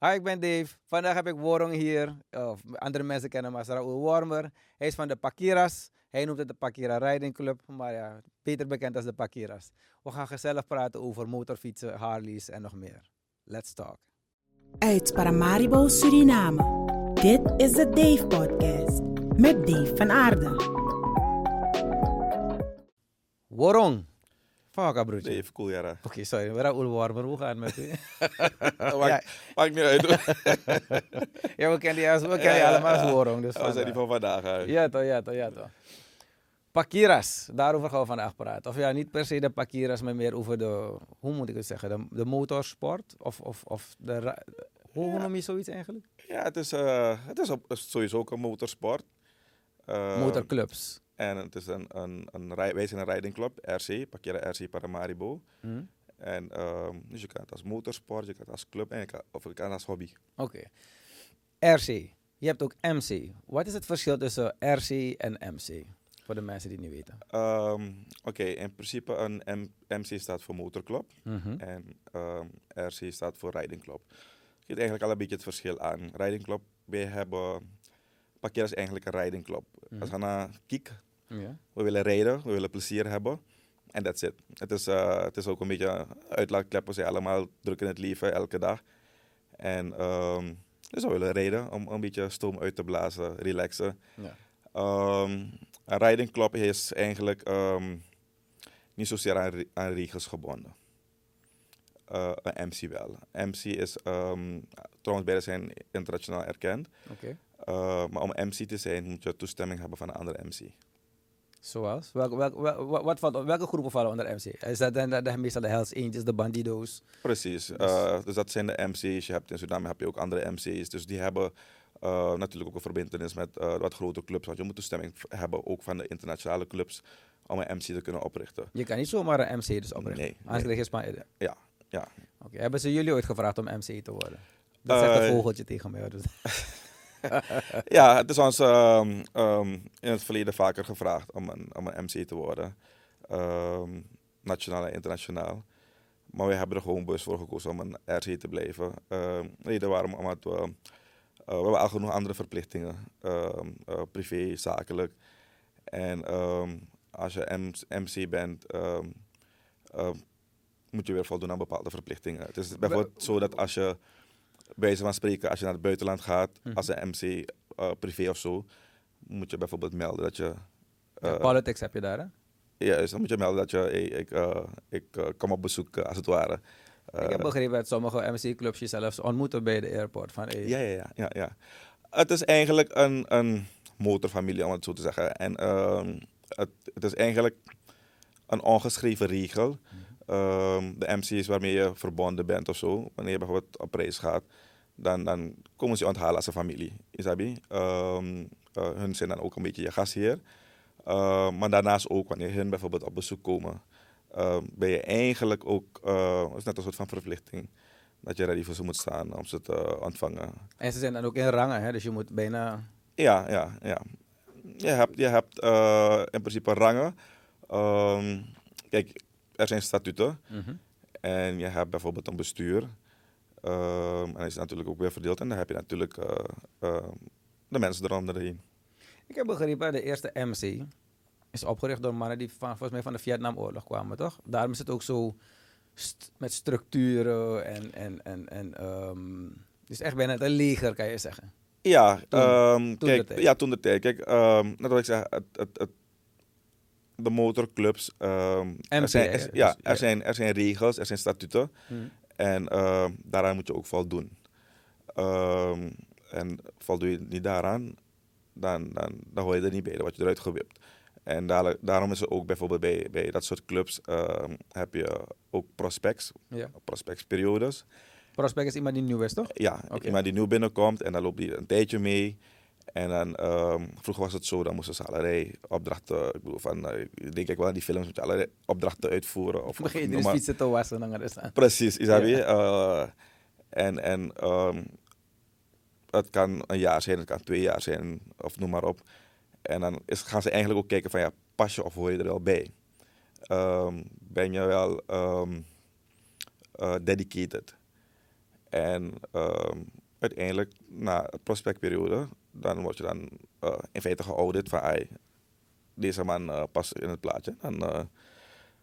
Hi, ik ben Dave. Vandaag heb ik Worong hier. Of andere mensen kennen hem als Raoul Wormer. Hij is van de Pakiras. Hij noemt het de Pakira Riding Club, maar ja, beter bekend als de Pakiras. We gaan gezellig praten over motorfietsen, Harleys en nog meer. Let's talk. Uit Paramaribo, Suriname. Dit is de Dave Podcast met Dave van Aarde. Worong. Fuck, broertje. Nee, even cool, Jara. Oké, sorry. Raoul Wormer, hoe het met u? Maakt niet uit. ja, we kennen als- we kennen allemaal als Worong. Dus We zijn die van vandaag uit. Ja, toch, ja, toch, ja, toch. Pakiras, daarover gaan we vandaag praten. Of ja, niet per se de Pakiras, maar meer over de, hoe moet ik het zeggen, de, de motorsport? Of, of, of de, hoe, hoe noem je zoiets eigenlijk? Ja, het is, eh, het is op- sowieso ook een motorsport. Eh, Motorclubs. En het is een, een, een, rij- wij zijn een ridingclub, RC, Pakira RC Paramaribo. Hm? En ehm, dus je kan het als motorsport, je kan het als club en je kan, of je kan het als hobby. Oké. RC. Je hebt ook MC. Wat is het verschil tussen RC en MC? Voor de mensen die het niet weten. Ehm, Oké, in principe een M- MC staat voor motorclub Mhm. en ehm, RC staat voor ridingclub. Je ziet eigenlijk al een beetje het verschil aan. Ridingclub, wij hebben... Pakira is eigenlijk een ridingclub. Mhm. Als we naar kiek, Ja. We willen rijden, we willen plezier hebben. En that's it. Het is, eh, het is ook een beetje een uitlaatklep. We zijn allemaal druk in het leven, elke dag. En ehm, dus we willen rijden om een beetje stoom uit te blazen, relaxen. Ja. Ehm, een riding club is eigenlijk ehm, niet zozeer aan, re- aan regels gebonden. Eh, een MC wel. MC is, trouwens beide zijn internationaal erkend. Oké. Eh, maar om MC te zijn moet je toestemming hebben van een andere MC. Zoals? Wel- wat, welke groepen vallen onder MC? Is dat dan de, meestal de Hells Angels, de Bandido's? Precies. eh, dus dat zijn de MC's. Je hebt in Suriname heb je ook andere MC's. Dus die hebben eh, natuurlijk ook een verbindenis met eh, wat grote clubs. Want je moet toestemming hebben ook van de internationale clubs om een MC te kunnen oprichten. Je kan niet zomaar een MC dus oprichten. Nee, Anders nee. krijg je. Ja, ja. Oké, hebben ze jullie ooit gevraagd om MC te worden? Dat zegt een vogeltje tegen mij. Dus. ja, het is ons ehm, ehm, in het verleden vaker gevraagd om een, om een MC te worden. Ehm, nationaal en internationaal. Maar we hebben er gewoon bewust voor gekozen om een RC te blijven. Reden waarom, omdat we, eh, we hebben al genoeg andere verplichtingen. Eh, privé, zakelijk. En als je MC bent, moet je weer voldoen aan bepaalde verplichtingen. Het is bijvoorbeeld zo dat als je, wijze van spreken, als je naar het buitenland gaat, Mhm. als een MC, eh, privé of zo, moet je bijvoorbeeld melden dat je... Eh, politics heb je daar, hè? ja, dus dan moet je melden dat je, hey, ik, eh, ik kom op bezoek, als het ware. ik heb begrepen dat sommige MC-clubs je zelfs ontmoeten bij de airport. Van, hey, ja, ja, ja, ja, ja. Het is eigenlijk een, een motorfamilie, om het zo te zeggen. En ehm, het, het is eigenlijk een ongeschreven regel. Ehm, de MC's waarmee je verbonden bent of zo, wanneer je bijvoorbeeld op reis gaat, dan, dan komen ze je onthalen als een familie. Isabi. Ehm eh, hun zijn dan ook een beetje je gastheer. Ehm, maar daarnaast ook, wanneer hun bijvoorbeeld op bezoek komen, ben je eigenlijk ook, eh, het is net een soort van verplichting, dat je ready voor ze moet staan om ze te ontvangen. En ze zijn dan ook in rangen, hè? dus je moet bijna... Ja, ja, ja. Je hebt, je hebt eh, in principe rangen. Kijk, er zijn statuten Mhm. en je hebt bijvoorbeeld een bestuur. Ehm, en dat is natuurlijk ook weer verdeeld. En dan heb je natuurlijk eh, eh, de mensen eromheen. Ik heb begrepen, de eerste MC is opgericht door mannen die van, volgens mij van de Vietnamoorlog kwamen, toch? Daarom is het ook zo st- met structuren en... en, en, en het is echt bijna een leger, kan je zeggen. Ja, Toen- ehm, toen de kijk, tijd. ja, toen de tijd. Kijk, ehm, net wat ik zeg, het, het, het, de motorclubs. ehm, er, zijn, er- ja, Dus, ja. er, zijn, er zijn regels, er zijn statuten. Mhm. En ehm, daaraan moet je ook voldoen. Ehm, en voldoe je niet daaraan, dan, dan, dan hoor je er niet bij, dan word je eruit gewipt. En daar- daarom is er ook bijvoorbeeld bij, bij dat soort clubs heb je ook prospects, Ja. prospectsperiodes. Prospect is iemand die nieuw is, toch? Ja, iemand die nieuw binnenkomt en dan loopt die een tijdje mee. En dan, ehm, vroeger was het zo, dan moesten ze allerlei opdrachten, ik bedoel van, ik denk ik wel aan die films, moet je allerlei opdrachten uitvoeren. Of, Begin je dus fietsen te wassen, dan gaat het staan. Precies, Isabi. Ja. Eh, en en ehm, het kan een jaar zijn, het kan twee jaar zijn, of noem maar op. En dan is, gaan ze eigenlijk ook kijken van, ja, pas je of hoor je er wel bij? Ehm, ben je wel eh, dedicated? En uiteindelijk, na de prospectperiode, dan word je dan eh, in feite geaudit van ai, deze man eh, past in het plaatje. Dan eh,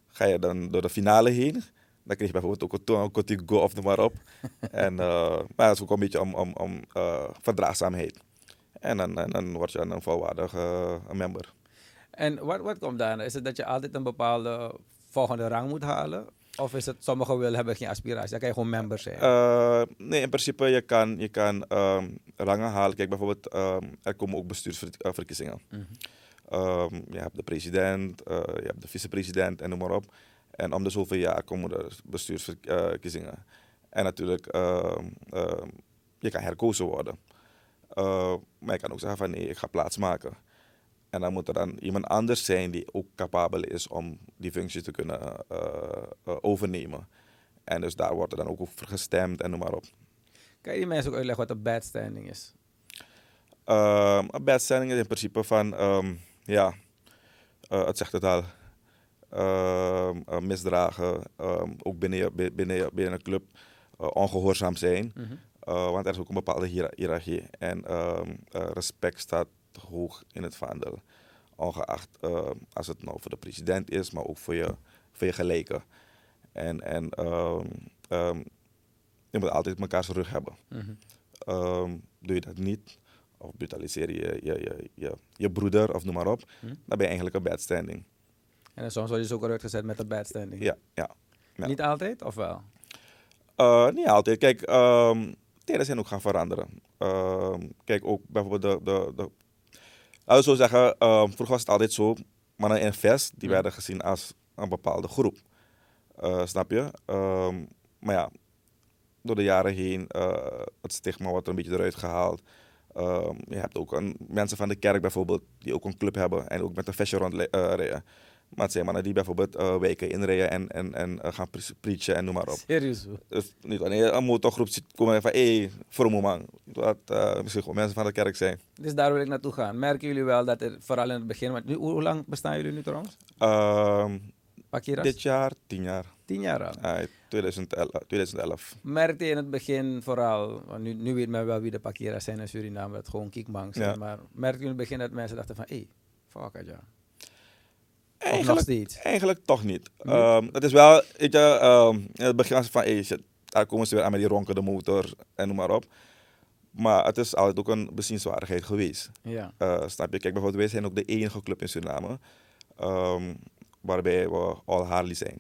ga je dan door de finale heen. Dan krijg je bijvoorbeeld ook een een go of de maar op. en, maar dat is ook een beetje om, om, om verdraagzaamheid. En dan, en dan word je dan een volwaardig member. En wat, wat komt daarna? Is het dat je altijd een bepaalde volgende rang moet halen? Of is het, sommigen willen hebben geen aspiratie, dan kan je gewoon member zijn? Eh, nee, in principe je kan, je kan ehm, rangen halen. Kijk, bijvoorbeeld, ehm, er komen ook bestuursverkiezingen. Mhm. Ehm, je hebt de president, eh, je hebt de vicepresident en noem maar op. En om de zoveel jaar komen er bestuursverkiezingen. En natuurlijk, je kan herkozen worden. Eh, maar je kan ook zeggen van nee, ik ga plaats maken. En dan moet er dan iemand anders zijn die ook capabel is om die functie te kunnen eh, eh, overnemen. En dus daar wordt er dan ook over gestemd en noem maar op. Kan je die mensen ook uitleggen wat een bad standing is? Ehm, een bedstelling is in principe van, ehm, ja, eh, het zegt het al, Ehm, eh, misdragen, ook binnen, je, binnen, je- binnen een club, eh, ongehoorzaam zijn. Mhm. Want er is ook een bepaalde hiëra- hiërarchie en respect staat hoog in het vaandel. Ongeacht eh, als het nou voor de president is, maar ook voor je, voor je gelijken. En, en ehm, ehm, je moet altijd mekaars rug hebben. Mhm. Ehm, doe je dat niet, of brutaliseer je je, je, je, je broeder of noem maar op, Hm. dan ben je eigenlijk een bad standing. En soms word je dus ook eruit gezet met een bad standing. Ja, ja. ja. Niet altijd, of wel? Eh, niet altijd. Kijk, tijden zijn ook gaan veranderen. Kijk, ook bijvoorbeeld de... de, de laten we zo zeggen, ehm, vroeger was het altijd zo, mannen in vest, die werden gezien als een bepaalde groep. Eh, snap je? Ehm, maar ja, door de jaren heen, eh, het stigma wordt er een beetje eruit gehaald. Ehm, je hebt ook een, mensen van de kerk bijvoorbeeld, die ook een club hebben en ook met een vestje rondrijden. Maar het zijn mannen die bijvoorbeeld eh weken inrijden en, en, en eh, gaan pre- preachen en noem maar op. Serieus? Dus niet wanneer een motorgroep ziet komen en van hé, hey, vroom man. Dat uh, misschien gewoon mensen van de kerk zijn. Dus daar wil ik naartoe gaan. Merken jullie wel dat er vooral in het begin... Want nu, hoe, lang bestaan jullie nu trouwens? Ehm, dit jaar, tien jaar. Tien jaar al. Uh, 2011, 2011. Merkte je in het begin vooral... Want nu, nu weet men wel wie de Pakiras zijn in Suriname. Dat gewoon kiekbangs zijn. Ja. Maar merkte je in het begin dat mensen dachten van... Hé, hey, fuck it, ja. Eigenlijk, steeds? eigenlijk toch niet. Niet? Ehm, het is wel, weet je, in het begin van shit, daar komen ze weer aan met die ronkende motor en noem maar op. Maar het is altijd ook een bezienswaardigheid geweest. Ja. Eh, snap je? Kijk, bijvoorbeeld wij zijn ook de enige club in Suriname ehm, waarbij we all Harley zijn.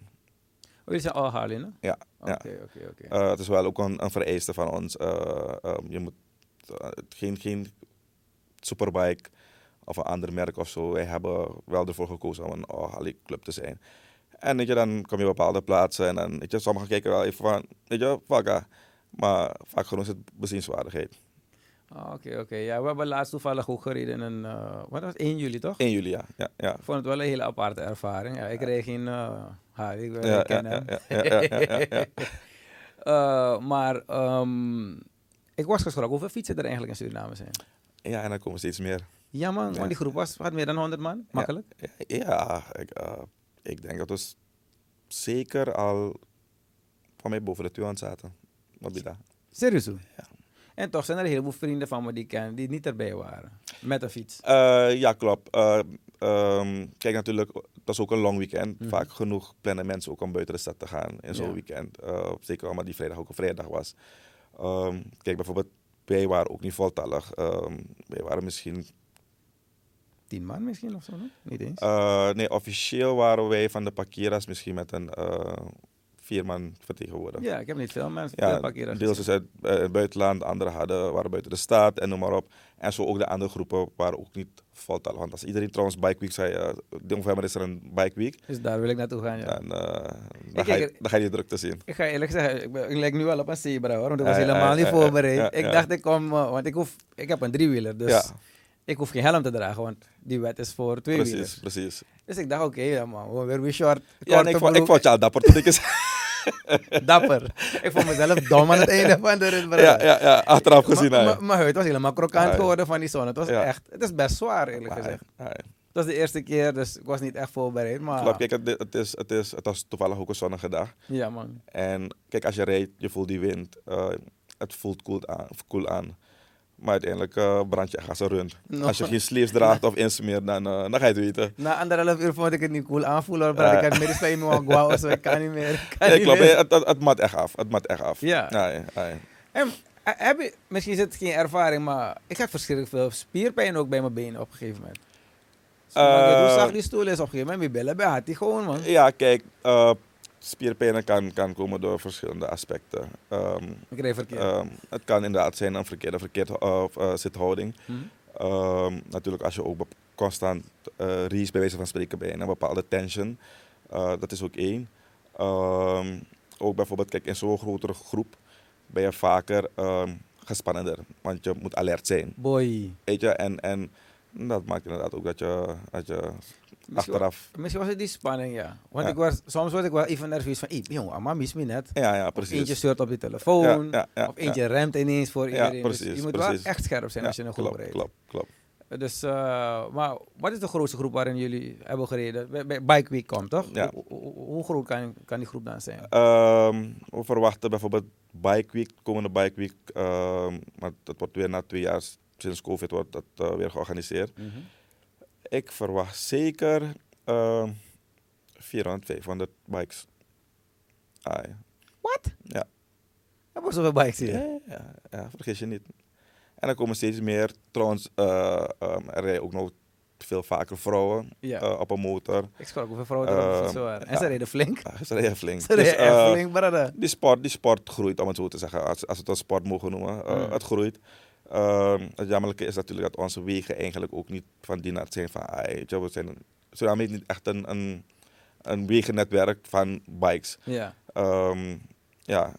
Oh, zijn al Harley, hè? Ja, ja. Oké, oké, oké. Eh, het is wel ook een, een vereiste van ons. Eh, je moet geen, geen superbike of een ander merk of zo. Wij hebben wel ervoor gekozen om een Harley club te zijn. En weet je, dan kom je op bepaalde plaatsen en dan, weet je, sommigen kijken wel even van, weet je, ah. Maar vaak genoeg is het bezienswaardigheid. Ah, Oké, oké. Ja, we hebben laatst toevallig ook gereden in eh, wat was het? 1 juli, toch? 1 juli, ja. Ja, ja. Ik vond het wel een hele aparte ervaring. Ja, ik reed geen uh, ik, Ja, ik ja, ken ja, ja, ja, ja, ja, ja. Eh, maar ik was geschrokken hoeveel fietsen er eigenlijk in Suriname zijn. Ja, en dan komen steeds meer. Ja man, Ja. want die groep was, had meer dan 100 man, makkelijk. Ja, ik, eh, ik denk dat we zeker al van mij boven de 200 zaten. Wat je daar? Serieus. Ja. En toch zijn er een heleboel vrienden van me die ik ken die niet erbij waren. Met een fiets. Eh, ja, klopt. Eh, ehm, kijk, natuurlijk, dat is ook een long weekend. Mhm. Vaak genoeg plannen mensen ook om buiten de stad te gaan in zo'n Ja. weekend. Eh, zeker omdat die vrijdag ook een vrijdag was. Ehm, kijk, bijvoorbeeld, wij waren ook niet voltallig. Ehm, wij waren misschien... 10 man misschien of zo, no? Niet eens. eh, nee, officieel waren wij van de Pakiras misschien met een eh, vier man vertegenwoordigd. ja, ik heb niet veel mensen. Ja, deels is uit eh, het buitenland, anderen hadden, waren buiten de staat en noem maar op. En zo ook de andere groepen waren ook niet voltallig. Want als iedereen trouwens Bike Week zei, eh november is er een Bike Week, Dus daar wil ik naartoe gaan, ja. dan, ga je, dan ga je die drukte zien. Ik ga eerlijk zeggen, ik, ben, ik lijk nu wel op een zebra hoor, want ik was helemaal niet voorbereid. ik dacht ik kom, want ik, hoef, ik heb een driewieler, dus ja, ik hoef geen helm te dragen, want die wet is voor tweewielers. precies, precies. Dus ik dacht, oké, ja man, we weer weer short, Ja, ik, vond, ik vond jou dapper toen ik eens... dapper. ik vond mezelf dom aan het einde van de rit. ja, ja, ja, achteraf gezien. Maar- Mijn huid was helemaal krokant geworden van die zon. Het was Ja. echt, het is best zwaar eerlijk gezegd. ja, Dat was de eerste keer, dus ik was niet echt voorbereid. Maar Klopt, kijk, het, het, is, het, is, het was toevallig ook een zonnige dag. ja man. En kijk, als je rijdt, je voelt die wind. eh, het voelt cool aan. Cool aan. Maar uiteindelijk eh, brand je echt als een rund. No. Als je geen sleeves draagt of insmeert, dan, eh, dan ga je het weten. Na anderhalf uur vond ik het niet cool aanvoelen. hoor, Maar ik had midden in mijn guau, zo ik kan niet meer. Kan Nee, niet klopt, meer. het, het, het mat echt af. Het mat echt af. Ja. En, eh, heb je, misschien is het geen ervaring, maar ik had verschrikkelijk veel spierpijn ook bij mijn benen op een gegeven moment. Hoe zag die stoel is op een gegeven moment? Mijn billen bij had die gewoon, man. Ja, kijk, spierpijnen kan, kan komen door verschillende aspecten. Verkeerd. ehm, het kan inderdaad zijn een verkeerde, verkeerde eh, zithouding. Mhm. Ehm, natuurlijk als je ook constant eh reach bij wijze van spreken bij een bepaalde tension. dat is ook één. Ook bijvoorbeeld, kijk, in zo'n grotere groep ben je vaker gespannender. Want je moet alert zijn. Boy. Weet je, en, en dat maakt inderdaad ook dat je, dat je Misschien, achteraf... misschien was het die spanning, ja. Want Ja. ik was, soms word ik wel even nerveus van, "Ey, jongen, amma mis me net. Ja, ja, Of precies. eentje zeurt op je telefoon. Ja, ja, ja, of eentje remt ineens voor iedereen. Dus precies, je moet precies. wel echt scherp zijn als je een groep klopt, rijdt. klopt, klopt. Dus, eh, maar wat is de grootste groep waarin jullie hebben gereden? Bij, Bike Week komt, toch? Ja. Hoe, hoe- hoe groot kan, kan die groep dan zijn? Ehm, we verwachten bijvoorbeeld Bike Week, komende Bike Week, ehm, maar dat wordt weer na twee jaar sinds COVID wordt dat eh, weer georganiseerd. Mhm. Ik verwacht zeker ehm 400, 500 bikes. Ah, ja. Wat? Ja. Hebben we zoveel bikes hier? Ja, ja, ja, vergis je niet. En er komen steeds meer. Trouwens, eh, ehm, er rijden ook nog veel vaker vrouwen Ja. eh, op een motor. Ik sprak hoeveel vrouwen er Eh, fiets waren. En ze reden flink. Ze rijden flink. Ze Dus, reden flink, brother. Die sport, die sport groeit, om het zo te zeggen, als, als we het een sport mogen noemen. Mm. Het groeit. Ehm, het jammerlijke is natuurlijk dat onze wegen eigenlijk ook niet van die naad zijn van, we zijn, Suriname niet echt een, een, een wegennetwerk van bikes. Ja. Ehm, ja,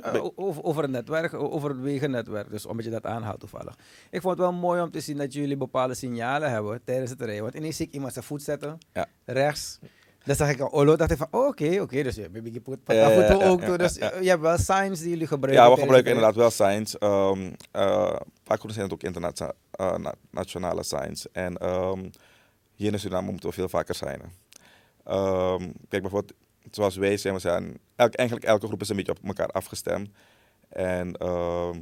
Eh, over, over het netwerk, over het wegennetwerk, dus omdat je dat aanhaalt toevallig. Ik vond het wel mooi om te zien dat jullie bepaalde signalen hebben tijdens het rijden. Want ineens zie ik iemand zijn voet zetten, Ja. rechts. Dan zag ik een olo, dacht ik van, oh, oké, oké, dus je hebt ja, ook ja. Dus je hebt wel signs die jullie gebruiken. ja, we gebruiken het inderdaad wel signs. Eh, vaak zijn het ook internationale eh, nationale signs. En ehm, hier in Suriname moeten we veel vaker signen. Ehm, kijk, bijvoorbeeld, zoals wij zijn, we zijn elk, eigenlijk elke groep is een beetje op elkaar afgestemd. En ehm,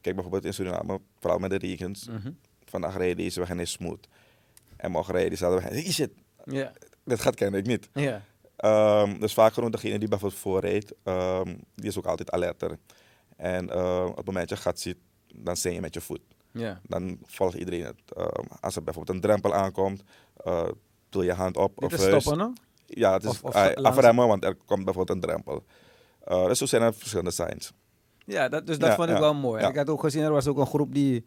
kijk, bijvoorbeeld in Suriname, vooral met de regens, rijden. Mhm. vandaag rijden deze weg en is smooth. En morgen rijden deze weg en hey, shit, Ja, dit gaat kennelijk niet. ja. Ehm, dus vaak gewoon degene die bijvoorbeeld voorrijdt, ehm, die is ook altijd alerter. En ehm, op het moment dat je gat ziet, dan zing je met je voet. ja. Dan volgt iedereen het. Als er bijvoorbeeld een drempel aankomt, eh doe je hand op. Dit of is stoppen, no? Ja, het is Of- of langs- afremmen, want er komt bijvoorbeeld een drempel. Eh, dus zo zijn er verschillende signs. Ja, dat, dus dat Ja, vond ik ja, wel mooi. Ik had ook gezien, er was ook een groep die,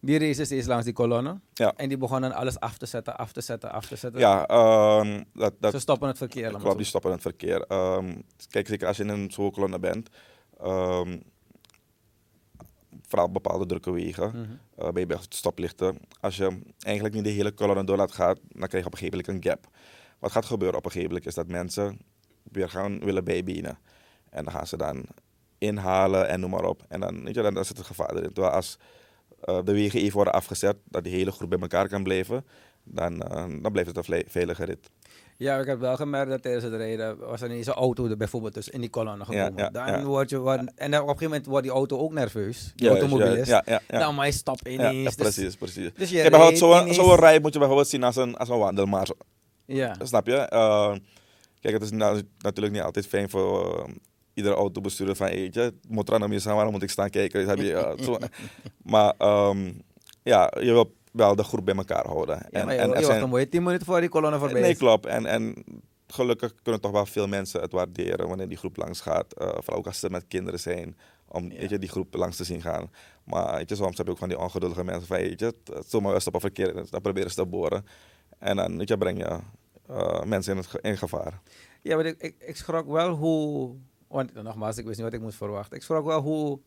die race steeds langs die kolonne. Ja. En die begonnen alles af te zetten, af te zetten, af te zetten. Ja, ehm, dat, dat Ze stoppen het verkeer. maar klopt, die stoppen het verkeer. Ehm, kijk, zeker als je in een zo'n kolonne bent, ehm, vooral op bepaalde drukke wegen, eh, bij bij stoplichten. Als je eigenlijk niet de hele kolonne door laat gaan, dan krijg je op een gegeven moment een gap. Wat gaat gebeuren op een gegeven moment is dat mensen weer gaan willen bijbenen. En dan gaan ze dan inhalen en noem maar op. En dan, weet je, dan, dan zit het gevaar erin. Terwijl als eh, de wegen even worden afgezet, dat die hele groep bij elkaar kan blijven, dan, eh, dan blijft het een veilige rit. Ja, ik heb wel gemerkt dat tijdens het rijden was er niet zo'n auto er bijvoorbeeld dus in die kolonne gekomen. ja, dan ja. word je en dan op een gegeven moment wordt die auto ook nerveus. Juist, automobilist. Ja, ja, ja. Nou, maar hij stapt ineens. ja, dus- precies, precies. Dus je bijvoorbeeld zo'n ineens- zo'n rij moet je bijvoorbeeld zien als een, als een wandelmaar. Ja. Snap je? Eh, kijk, het is na- natuurlijk niet altijd fijn voor iedere autobestuurder van eentje. Het moet er aan staan, waarom moet ik staan kijken? Dus heb je. Maar ehm, ja, je wilt wel de groep bij elkaar houden. Ja, maar je, en je er wacht zijn- een mooie 10 minuten voor die kolonne voorbij Nee, klopt. En, en gelukkig kunnen toch wel veel mensen het waarderen wanneer die groep langs gaat. Eh, vooral ook als ze met kinderen zijn, om Ja. je, die groep langs te zien gaan. Maar weet je, soms heb je ook van die ongeduldige mensen van, weet je, zomaar een verkeer, dan proberen ze te boren. En dan weet je, breng je eh, mensen in, het, in gevaar. Ja, maar ik, ik, ik schrok wel hoe... Want nogmaals, ik wist niet wat ik moest verwachten. Ik schrok wel hoe...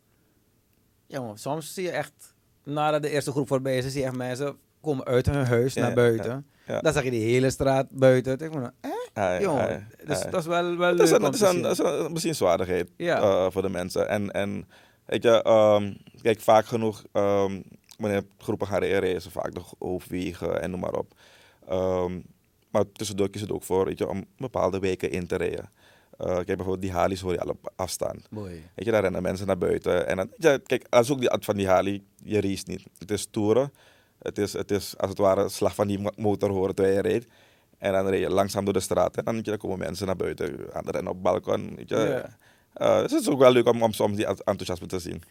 Ja, man, soms zie je echt... Nadat de eerste groep voorbij is, zie je echt mensen komen uit hun huis Ja, naar buiten. ja. Dan zag je die hele straat buiten. Ik vond, eh, jongen. dus dat is wel, wel Het is leuk een, om het te is zien. een, het is een bezienswaardigheid eh, voor de mensen. En, en weet je, ehm, kijk, vaak genoeg, ehm, wanneer groepen gaan is vaak de hoofdwegen en noem maar op. Ehm, maar tussendoor kies het ook voor weet je, om bepaalde weken in te rijden. Uh, kijk bijvoorbeeld die hali's hoor je al op afstand. Mooi. Weet je, daar rennen mensen naar buiten. En dan, ja, kijk, als ook die van die hali, je race niet. Het is toeren. Het is, het is als het ware slag van die motor horen terwijl je rijdt. En dan rijd je langzaam door de straat. En dan, je, dan komen mensen naar buiten. Anderen op het balkon. Weet je. Ja. Uh, dus het is ook wel leuk om, om soms die enthousiasme te zien.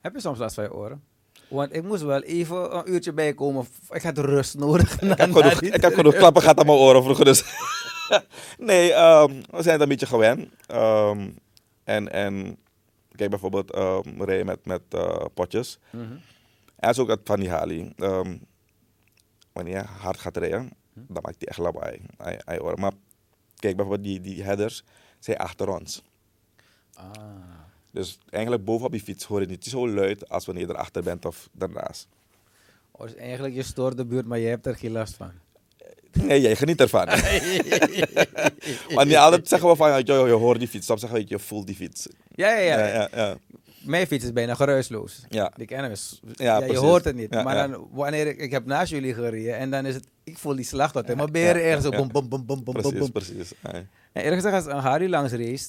Heb je soms last van je oren? Want ik moest wel even een uurtje bijkomen. Ik had rust nodig. Ik heb genoeg, ik heb genoeg klappen gehad aan mijn oren vroeger. Dus. nee, um, we zijn het een beetje gewend. Um, en, en kijk bijvoorbeeld um, rijden met, met uh, potjes. Mhm. En is ook dat van die hali. wanneer je hard gaat rijden, dan maakt die echt lawaai oren. Maar kijk bijvoorbeeld die, die headers zijn achter ons. Ah. Dus eigenlijk bovenop die fiets hoor je niet zo luid als wanneer je erachter bent of daarnaast. Oh, dus eigenlijk je stoort de buurt, maar je hebt er geen last van. Nee, jij geniet ervan. maar niet altijd zeggen we van, joh, je hoort die fiets. Soms zeggen we, je voelt die fiets. Ja, ja, ja. Ja, ja, ja. Mijn fiets is bijna geruisloos. Ja. Die kennen we. Ja, je hoort het niet. Maar dan, wanneer ik, ik heb naast jullie gereden en dan is het, ik voel die slag tot. maar ben je ja, er ergens zo bom, bom, bom, bom, bom, bom, Precies, bom. precies. Ja, En gezegd, als een Harry langs race,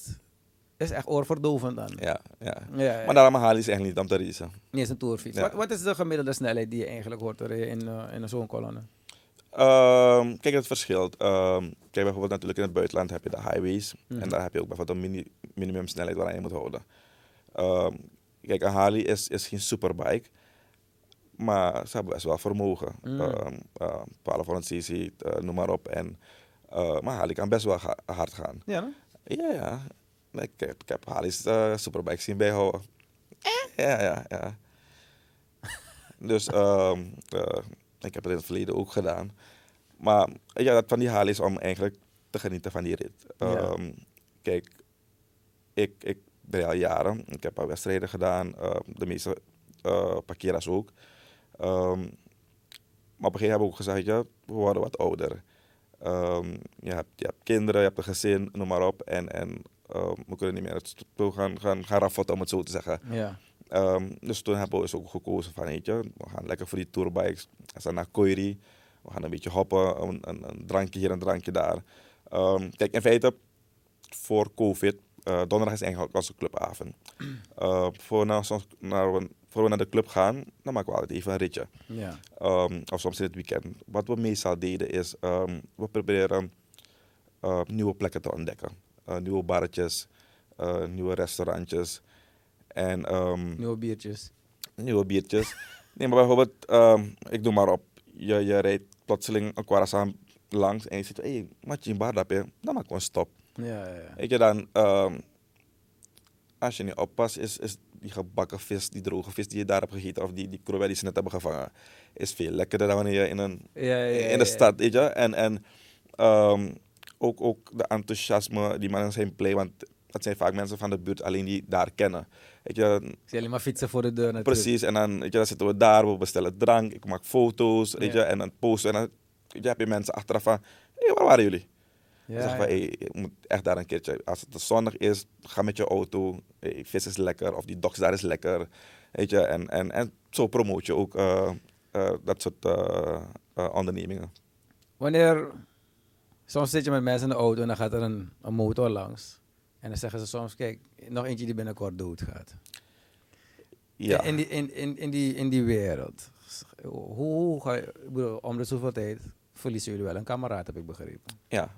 is echt oorverdovend dan. ja, ja. Ja, ja. Maar daarom haal je ze echt niet om te racen. Niet eens een tourfiets. Ja. Wat, wat is de gemiddelde snelheid die je eigenlijk hoort in, eh, in zo'n kolonne? Ehm, kijk, het verschilt. Ehm, kijk, bijvoorbeeld natuurlijk in het buitenland heb je de highways. Mhm. En daar heb je ook bijvoorbeeld een mini, minimumsnelheid waaraan je moet houden. Ehm, kijk, een Harley is, is geen superbike. Maar ze hebben best wel vermogen. Mm. Eh, 1200 cc, eh, noem maar op. En, eh, maar Harley kan best wel ga- hard gaan. Ja? Ja, ja. Ik heb, ik heb Harley's eh superbikes zien bijhouden. Ja, ja, ja. Dus eh, ik heb het in het verleden ook gedaan. Maar ja, dat van die Harley's om eigenlijk te genieten van die rit. Ja. Ehm, Kijk, ik, ik ben al jaren. Ik heb al wedstrijden gedaan. eh, de meeste eh parkeera's ook. Ehm, maar op een gegeven moment hebben we ook gezegd, ja, we worden wat ouder. Ehm, je, hebt, je hebt kinderen, je hebt een gezin, noem maar op. En, en ehm, we kunnen niet meer het gaan, gaan, gaan raffotten, om het zo te zeggen. Ja. Ehm, dus toen hebben we dus ook gekozen van, weet je, we gaan lekker voor die tourbikes. We gaan naar Koiri. We gaan een beetje hoppen, een, een, een drankje hier, een drankje daar. Ehm, kijk, in feite, voor COVID, eh, donderdag is eigenlijk onze clubavond. Eh, voor, we naar, soms- naar, we- voor we naar de club gaan, dan maken we altijd even een ritje. Ja. Ehm, of soms in het weekend. Wat we meestal deden is, we proberen eh, nieuwe plekken te ontdekken. Nieuwe barretjes, nieuwe restaurantjes en ehm, Nieuwe biertjes. nieuwe biertjes. nee, maar bijvoorbeeld, ehm, ik doe maar op, je, je rijdt plotseling een langs en je ziet, hé, hey, matje in Bardapje, dan maken we een stop. Ja, ja, ja. Weet je dan, ehm, als je niet oppast, is, is die gebakken vis, die droge vis die je daar hebt gegeten, of die, die die ze net hebben gevangen, is veel lekkerder dan wanneer je in, een, Ja, ja, in de stad, weet je. En, en ook, ook de enthousiasme, die mannen zijn blij, want dat zijn vaak mensen van de buurt alleen die daar kennen. Weet je, Ik zie alleen maar fietsen voor de deur natuurlijk. Precies, en dan, weet je, dan zitten we daar, we bestellen drank, ik maak foto's, weet Ja. je, en dan posten. En dan je, heb je mensen achteraf van, hé, hey, waar waren jullie? Ja, Dan zeg van, hey, je moet echt daar een keertje, als het zonnig is, ga met je auto, hey, vis is lekker, of die dogs daar is lekker, weet je, en, en, en zo promoot je ook eh, eh, dat soort eh, ondernemingen. Wanneer, soms zit je met mensen in de auto en dan gaat er een, een motor langs. En dan zeggen ze soms, kijk, nog eentje die binnenkort doodgaat. Ja, In, die, in, in, in, die, in die wereld, hoe, hoe ga je, ik bedoel, om de zoveel tijd verliezen jullie wel een kameraad, heb ik begrepen. ja.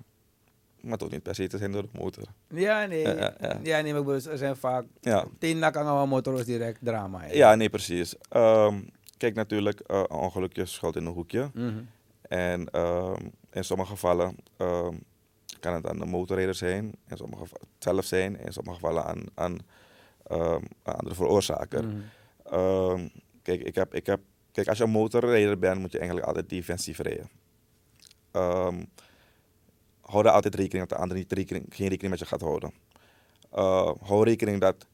Maar toch niet per se te zijn door de motor. Ja, nee. Ja, ja, ja. Ja, nee, maar bedoel, er zijn vaak Ja, tien nakangawa motors direct drama. hè. ja nee, precies. Ehm, kijk, natuurlijk, eh, een ongelukje schuilt in een hoekje. Mhm. En ehm, in sommige gevallen ehm, kan het aan de motorrijder zijn, in sommige gevallen zelf zijn, in sommige gevallen aan, aan ehm, een andere veroorzaker. Mhm. Ehm, kijk, ik heb, ik heb, kijk, als je een motorrijder bent, moet je eigenlijk altijd defensief rijden. Ehm, hou er altijd rekening dat de ander niet rekening, geen rekening met je gaat houden. Eh, hou rekening dat,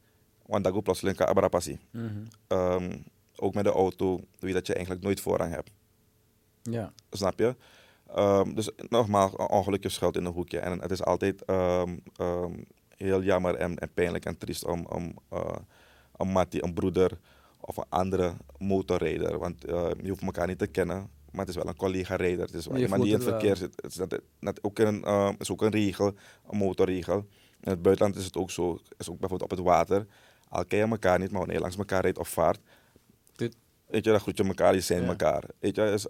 want dat plotseling kan abra passie. Mhm. Ehm, ook met de auto, weet dat je eigenlijk nooit voorrang hebt. Ja. Snap je? Ehm, dus nogmaals, een ongelukje schuilt in een hoekje. En het is altijd ehm, ehm, heel jammer en, en pijnlijk en triest om, om eh, een mattie, een broeder of een andere motorrijder. Want eh, je hoeft elkaar niet te kennen, maar het is wel een collega-rijder. Het is wel Je iemand die in het verkeer zit. Het is, net ook een, is ook een regel, een motorregel. In het buitenland is het ook zo, is ook bijvoorbeeld op het water. Al ken je elkaar niet, maar wanneer je langs elkaar rijdt of vaart, Dit- weet je, dan groet je elkaar, je zijn Ja. elkaar. Weet je, is,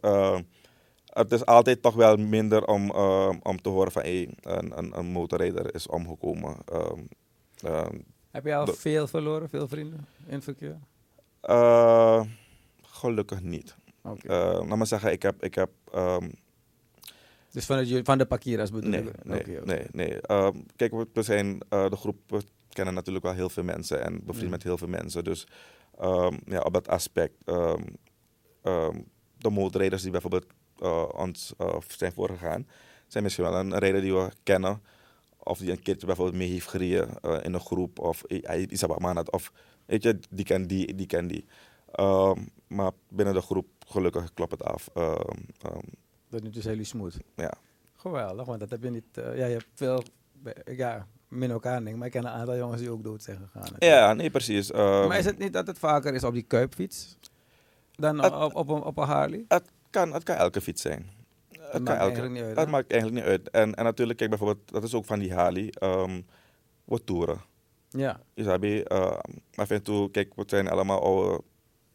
het is altijd toch wel minder om, eh, om te horen van hey, een, een, een motorrijder is omgekomen. Ehm, ehm, Heb je al veel verloren, veel vrienden in het verkeer? eh, gelukkig niet. Oké. Eh, laat maar zeggen, ik heb, ik heb ehm, dus van, het, van de parkieras bedoel nee, ik? nee, nee, nee. Ehm, kijk, we, zijn eh, de groep, we kennen natuurlijk wel heel veel mensen en bevriend Mm. met heel veel mensen. Dus ehm, ja, op dat aspect, ehm, ehm, de motorrijders die bijvoorbeeld ons eh, zijn voorgegaan, zijn misschien wel een rijder die we kennen. Of die een keertje bijvoorbeeld mee heeft gereden eh, in een groep. Of eh, gemaakt. Of weet je, die ken die, die ken die. Ehm, maar binnen de groep, gelukkig klopt het af. Ehm, ehm, Dat nu dus jullie smooth. ja. Geweldig, want dat heb je niet... eh, ja, je hebt veel... Ja, min elkaar denk ik, maar ik ken een aantal jongens die ook dood zijn gegaan. ja, nee, precies. Maar is het niet dat het vaker is op die kuipfiets? Dan Het- op, op, een, op een Harley? Het kan, het kan elke fiets zijn. Het, kan maakt elke, eigenlijk niet uit, Het hè? maakt eigenlijk niet uit. En, en natuurlijk, kijk bijvoorbeeld, dat is ook van die Harley. ehm we toeren. Ja. Isabi, uh, af en toe, kijk, we zijn allemaal oude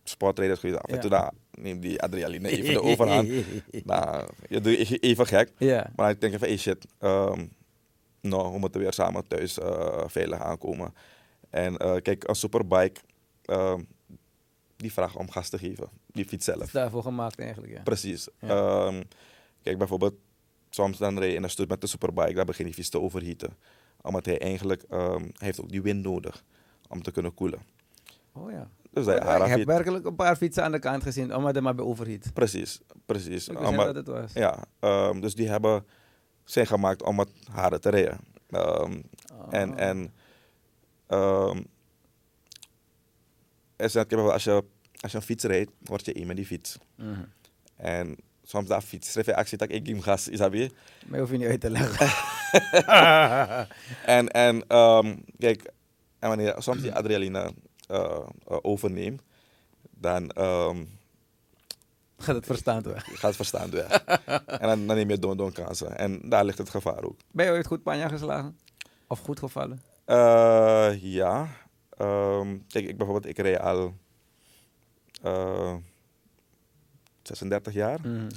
sportrijders geweest. Af en Ja. toe dan neemt die adrenaline even de overhand. nou, je doet je even gek. ja. Maar ik denk van, hey shit, ehm, nou, we moeten weer samen thuis eh, veilig aankomen. En eh, kijk, een superbike, die vraagt om gas te geven. Die fiets zelf. Is daarvoor gemaakt eigenlijk, ja. Precies. Ja. Ehm, kijk, bijvoorbeeld, soms dan rij je in een stuk met de superbike, dan begint die fiets te overheaten. Omdat hij eigenlijk, ehm, hij heeft ook die wind nodig om te kunnen koelen. Oh ja. Dus dat je ik heb werkelijk een paar fietsen aan de kant gezien, omdat er maar bij overhiet. Precies, precies. Ik wist dat het was. ja, ehm, dus die hebben, zijn gemaakt om het haren te rijden. Ehm, En, Oh. en is kijk, als, je, als je een fiets rijdt, word je één met die fiets. Mhm. En soms dat fiets, schrijf je actie dat ik geef gas, is dat weer? Maar hoef je niet uit te leggen. En, en ehm, kijk, en wanneer je soms die adrenaline eh, overneemt, dan ehm, Gaat het verstand weg. gaat het verstand weg. en dan, dan neem je don don kansen. En daar ligt het gevaar ook. Ben je ooit goed panja geslagen? Of goed gevallen? Eh, ja. Ehm, kijk, ik bijvoorbeeld, ik rij al eh, 36 jaar. Mhm.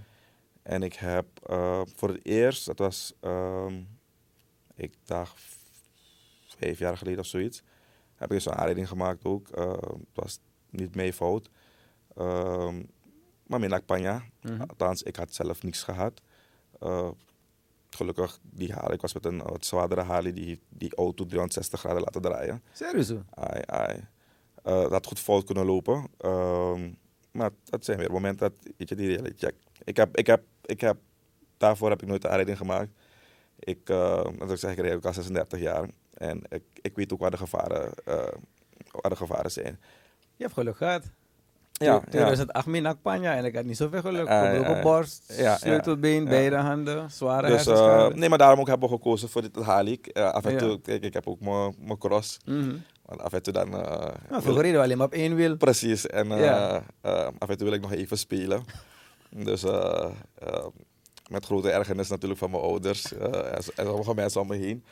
En ik heb eh, voor het eerst, dat was, ehm, ik dacht vijf jaar geleden of zoiets, heb ik zo'n aanrijding gemaakt ook. Eh, het was niet mijn fout. Ehm, maar mijn panja. Mhm. Althans, ik had zelf niks gehad. Gelukkig, die Harley, ik was met een wat zwaardere Harley, die, die auto 360 graden laten draaien. Serieus? Ai, ai. Eh, dat had goed fout kunnen lopen. Ehm, maar dat zijn weer momenten dat weet je, die reality check. Ik heb, ik heb, ik heb, daarvoor heb ik nooit een aanrijding gemaakt. Ik, uh, dat ik zeg, ik rijd ook al 36 jaar. En ik, ik weet ook waar de gevaren, eh, waar de gevaren zijn. Je hebt geluk gehad. Ja, Ja, ja. 2008 minak panja en ik had niet zoveel geluk. Gebroken ja. borst, Ja, sleutelbeen, beide handen, zware Dus, eh, nee, maar daarom ook hebben we gekozen voor dit Harley. Eh, af en toe, kijk, ik heb ook mijn cross. Mhm. Want af en toe dan... eh, Nou, vroeger reden we alleen maar op één wiel. Precies. En af en toe wil ik nog even spelen. Dus met grote ergernis natuurlijk van mijn ouders en, en sommige mensen om me heen.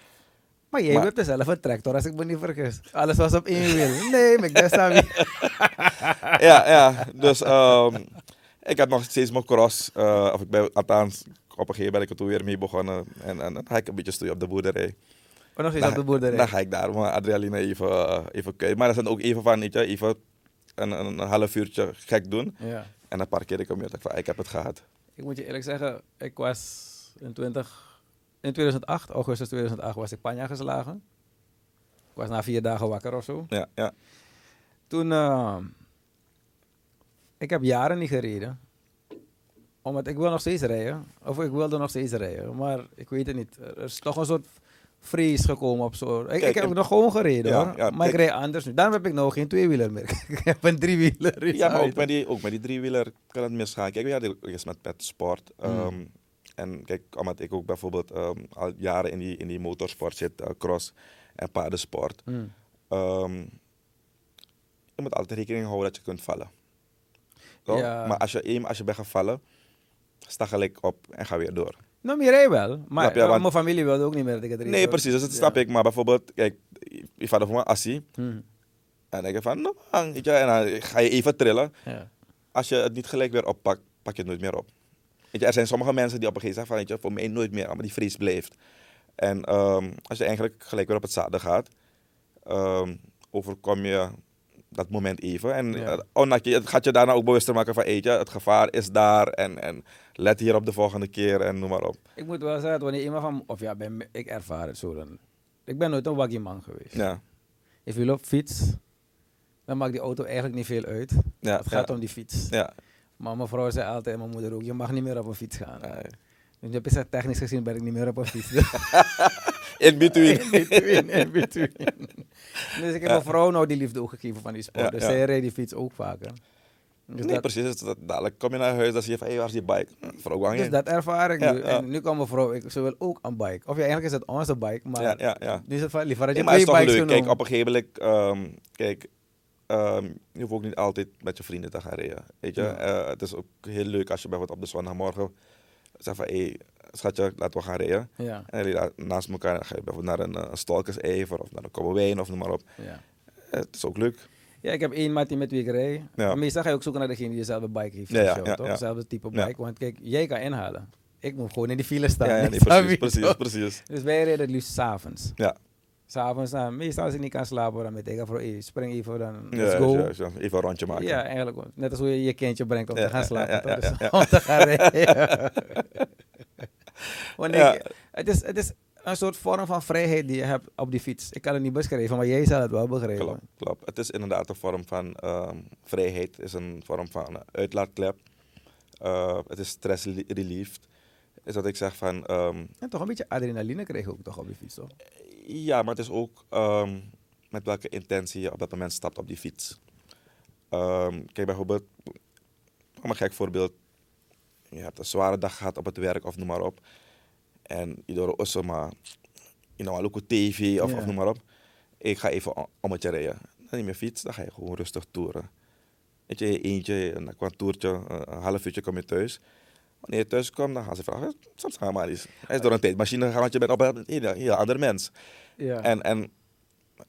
Maar jij Maar- hebt er zelf een tractor, als ik me niet vergis. Alles was op één wiel. Nee, ik ben sabi. ja, ja. Dus ehm, ik heb nog steeds mijn cross. eh, of ik ben, althans, op een gegeven moment ben ik er toen weer mee begonnen. En, en dan ga ik een beetje stoeien op de boerderij. Oh, nog eens Dan- op de boerderij. Dan ga ik daar mijn adrenaline even, even kijken. Maar dat is dan ook even van, weet je, even een, een, een half uurtje gek doen. Ja. En dan parkeer ik hem weer. Ik van, ik heb het gehad. Ik moet je eerlijk zeggen, ik was in, 20, in 2008, augustus 2008, was ik panja geslagen. Ik was na vier dagen wakker of zo. Ja, ja. Toen, eh, ik heb jaren niet gereden. Omdat ik wil nog steeds rijden. Of ik wilde nog steeds rijden. Maar ik weet het niet. Er is toch een soort vrees gekomen op zo. Ik, heb en- nog gewoon gereden Ja, hoor. ja, maar ik rijd anders nu. Daarom heb ik nou geen tweewieler meer. ik heb een driewieler. Ja, maar ook met die, ook met die driewieler kan het misgaan. Kijk, we hadden eens met, met sport. Mm. En kijk, omdat ik ook bijvoorbeeld ehm, al jaren in die, in die motorsport zit, eh, cross en paardensport. Hmm. Ehm, je moet altijd rekening houden dat je kunt vallen. Ja. Maar als je, eenmaal als je bent gevallen, sta gelijk op en ga weer door. Nou, Mireille wel. Maar je, eh, want- mijn familie wilde ook niet meer dat ik het reed, Nee, precies, dus dat Ja. snap ik. Maar bijvoorbeeld, kijk, je vader voor me assie. Hm, En dan denk je van, nou, en dan ga je even trillen. ja. Als je het niet gelijk weer oppakt, pak je het nooit meer op. Weet je, er zijn sommige mensen die op een gegeven moment zeggen van, weet je, voor mij nooit meer, maar die vrees blijft. En ehm, als je eigenlijk gelijk weer op het zadel gaat, ehm, overkom je dat moment even. En Ja. eh, oh, je- het gaat je daarna ook bewuster maken van, weet je, het gevaar is daar en, en let hier op de volgende keer en noem maar op. Ik moet wel zeggen, wanneer iemand van... Of ja, ben, ik ervaar het zo dan. Ik ben nooit een waggie man geweest. Ja, If je loopt fiets, dan maakt die auto eigenlijk niet veel uit. ja, het gaat ja, om die fiets. ja. Maar mijn vrouw zei altijd, mijn moeder ook, je mag niet meer op een fiets gaan. Nee. Dus je hebt gezegd, technisch gezien ben ik niet meer op een fiets. In between. in between, in between. dus ik heb mijn vrouw nou die liefde ook gegeven van die sport. Ja, dus zij reed die fiets ook vaker. Dus, nee, dat, precies. Dus dat, dadelijk kom je naar huis, dan zie je van, hé, waar is die bike? Hm, Vrouw Wang dus in. dat ervaar ik Ja, nu. ja. En nu kan mijn vrouw, ik, ze wil ook een bike. Of ja, eigenlijk is het onze bike, maar Ja, ja, ja. nu is het van, liever dat je Nee, maar twee bikes leuk. Kijk, op een gegeven moment, ehm, kijk, ehm, je hoeft ook niet altijd met je vrienden te gaan rijden. Weet je, Ja. Eh, het is ook heel leuk als je bijvoorbeeld op de zondagmorgen zegt van, hé, schatje, laten we gaan rijden. Ja, En daar naast elkaar dan ga je bijvoorbeeld naar een, uh, Stalkers-Ever of naar een Wijn of noem maar op. ja. Eh, het is ook leuk. Ja, ik heb één maat die met wie ik. Ja. Maar Meestal ga je ook zoeken naar degene die dezelfde bike heeft. Ja, toch? Hetzelfde type bike. Want kijk, jij kan inhalen. Ik moet gewoon in die file staan. Ja, nee, precies, precies, precies. Dus wij rijden het liefst s'avonds. Ja. S'avonds, nou, meestal als ik niet kan slapen, dan met ik voor hey, spring even, dan let's go. ja, ja, even een rondje maken. Ja, eigenlijk. Net als hoe je je kindje brengt om te gaan slapen. ja, toch? ja, Dus ja, ja. Om te gaan rijden. Want Ja. ik- het, is, het is een soort vorm van vrijheid die je hebt op die fiets. Ik kan het niet beschrijven, maar jij zal het wel begrijpen. Klopt, klopt. Het is inderdaad een vorm van ehm, vrijheid, het is een vorm van eh, uitlaatklep. Eh, het is stress reli- relieved. Is dat ik zeg van, ehm, En toch een beetje adrenaline krijg je ook toch op die fiets, toch? Ja, maar het is ook ehm, met welke intentie je op dat moment stapt op die fiets. Ehm, kijk, bijvoorbeeld, een gek voorbeeld, je hebt een zware dag gehad op het werk of noem maar op. En je door osso maar, op tv of, of noem maar op. Ik ga even om- het rijden. Dan neem je fiets, dan ga je gewoon rustig toeren. Weet je, je eentje, en dan qua toertje, een half uurtje kom je thuis. Wanneer je thuis komt, dan gaan ze vragen, soms gaan maar eens. Hij is door een tijdmachine gegaan, want je bent op een heel, heel ander mens. Ja. En, en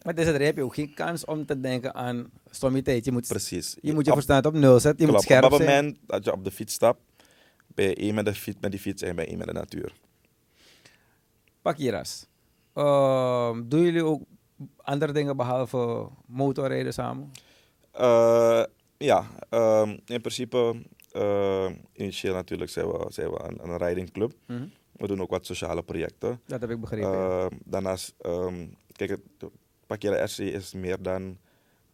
maar deze heb je ook geen kans om te denken aan sommiteit. Je moet, precies. je, moet je op- verstand op nul zetten. Je moet op het zijn. moment dat je op de fiets stapt, ben je één met, de fiets, met die fiets en ben je één met de natuur. Pakiras. Ehm, doen jullie ook andere dingen behalve motorrijden samen? Eh, ja, ehm, in principe, eh, initieel natuurlijk zijn we, zijn we een, een ridingclub. We doen ook wat sociale projecten. Dat heb ik begrepen. Eh, daarnaast, ehm, kijk, het de Pakira RC is meer dan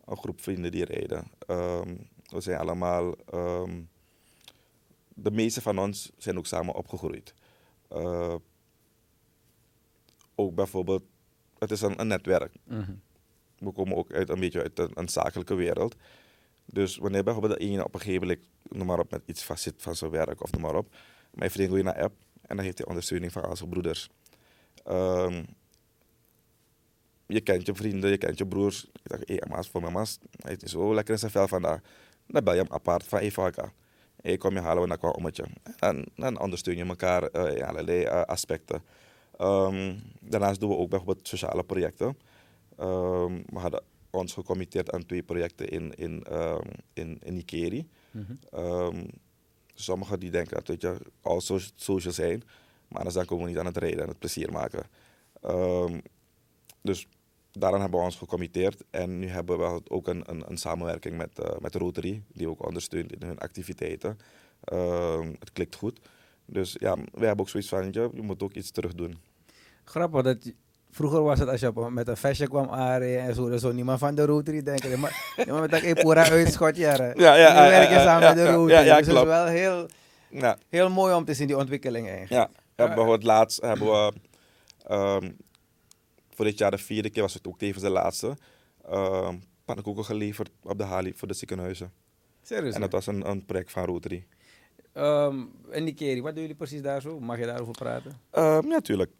een groep vrienden die rijden. Ehm, we zijn allemaal, ehm, de meeste van ons zijn ook samen opgegroeid. Eh, ook bijvoorbeeld, het is een, een netwerk. Mhm. We komen ook uit een beetje uit een, een zakelijke wereld. Dus wanneer bijvoorbeeld ene op een gegeven moment, noem maar op, met iets vast zit van zijn werk of noem maar op. Mijn vriend je naar app en dan heeft hij ondersteuning van al zijn broeders. Ehm, je kent je vrienden, je kent je broers. Je zegt, hé, hey, voor mijn mas, hij is zo lekker in zijn vel vandaag. Dan bel je hem apart van, hé, hey, Hé, kom je halen we naar qua ommetje. En dan ondersteun je elkaar eh, in allerlei eh, aspecten. Ehm, daarnaast doen we ook bijvoorbeeld sociale projecten. Ehm, we hadden ons gecommitteerd aan twee projecten in, in, ehm, in, in Nikeri. Mhm. Ehm, sommigen die denken dat je, al so social zijn, maar anders dan komen we niet aan het rijden en het plezier maken. Ehm, dus daaraan hebben we ons gecommitteerd en nu hebben we ook een, een, een samenwerking met, eh met Rotary, die ook ondersteunt in hun activiteiten. Het klikt goed. Dus ja, wij hebben ook zoiets van, je, je moet ook iets terug doen. Grappig dat vroeger was het als je op, met een vestje kwam aanrijden en zo, dan zou niemand van de Rotary denken. Maar, maar met dat Epura uitschot, jaren. Ja, ja, Nu ja, werk je ja, samen met de Rotary. ja, ja, dus het is wel heel, Ja, heel mooi om te zien, die ontwikkeling eigenlijk. Ja, ja bijvoorbeeld laatst hebben we, ehm, voor dit jaar de vierde keer was het ook tevens de laatste, ehm pannenkoeken geleverd op de Hali voor de ziekenhuizen. Serieus? En dat was een, een project van Rotary. Ehm, en die Kerry, wat doen jullie precies daar zo? Mag je daarover praten? Ehm, ja, tuurlijk.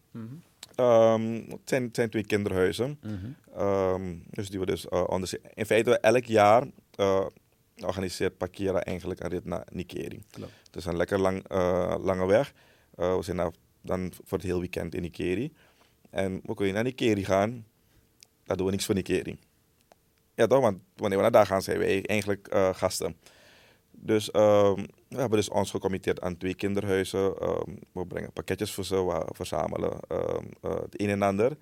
Ehm, het, zijn, het zijn twee kinderhuizen. Mhm. Ehm, dus die we dus onder... In feite, elk jaar eh, organiseert Pakira eigenlijk een rit naar Nikeri. Klopt. Het is een lekker lang, eh, lange weg. We zijn dan voor het hele weekend in Nikeri. En we kunnen naar Nikeri gaan, dan doen we niks voor Nikeri. Ja toch, want wanneer we naar daar gaan zijn wij eigenlijk gasten. Dus ehm, we hebben dus ons gecommitteerd aan twee kinderhuizen. Ehm, we brengen pakketjes voor ze, we verzamelen ehm, eh, het een en ander.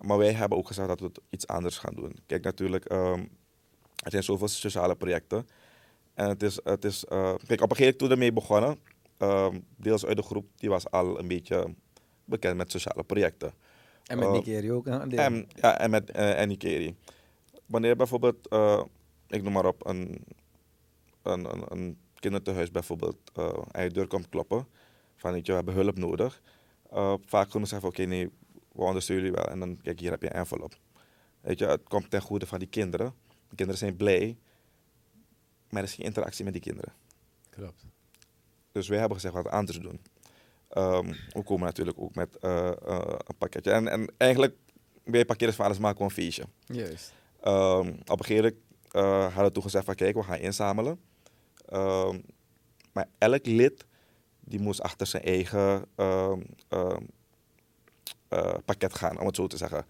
Maar wij hebben ook gezegd dat we het iets anders gaan doen. Kijk, natuurlijk, er zijn zoveel sociale projecten. En het is, het is eh, kijk, op een gegeven moment toen we ermee begonnen, deels uit de groep, die was al een beetje bekend met sociale projecten. En met Eh, Nikeri ook. hè. En, ja, en met uh, en Nikeri. Wanneer bijvoorbeeld, ik noem maar op, een, een, een, een kinderthuis bijvoorbeeld eh, aan je deur komt kloppen, van weet je, we hebben hulp nodig. Eh, vaak kunnen ze zeggen, oké, nee, we ondersteunen jullie wel. En dan, kijk, hier heb je een envelop. Weet je, het komt ten goede van die kinderen. De kinderen zijn blij, maar er is geen interactie met die kinderen. Klopt. Dus wij hebben gezegd wat anders doen. Ehm, we komen natuurlijk ook met eh, een pakketje. En, en eigenlijk, bij parkeersvaders maken we een feestje. Juist. Ehm, op een gegeven moment eh, hadden we toen gezegd van kijk, we gaan inzamelen. Ehm, maar elk lid die moest achter zijn eigen ehm, ehm, eh, pakket gaan, om het zo te zeggen.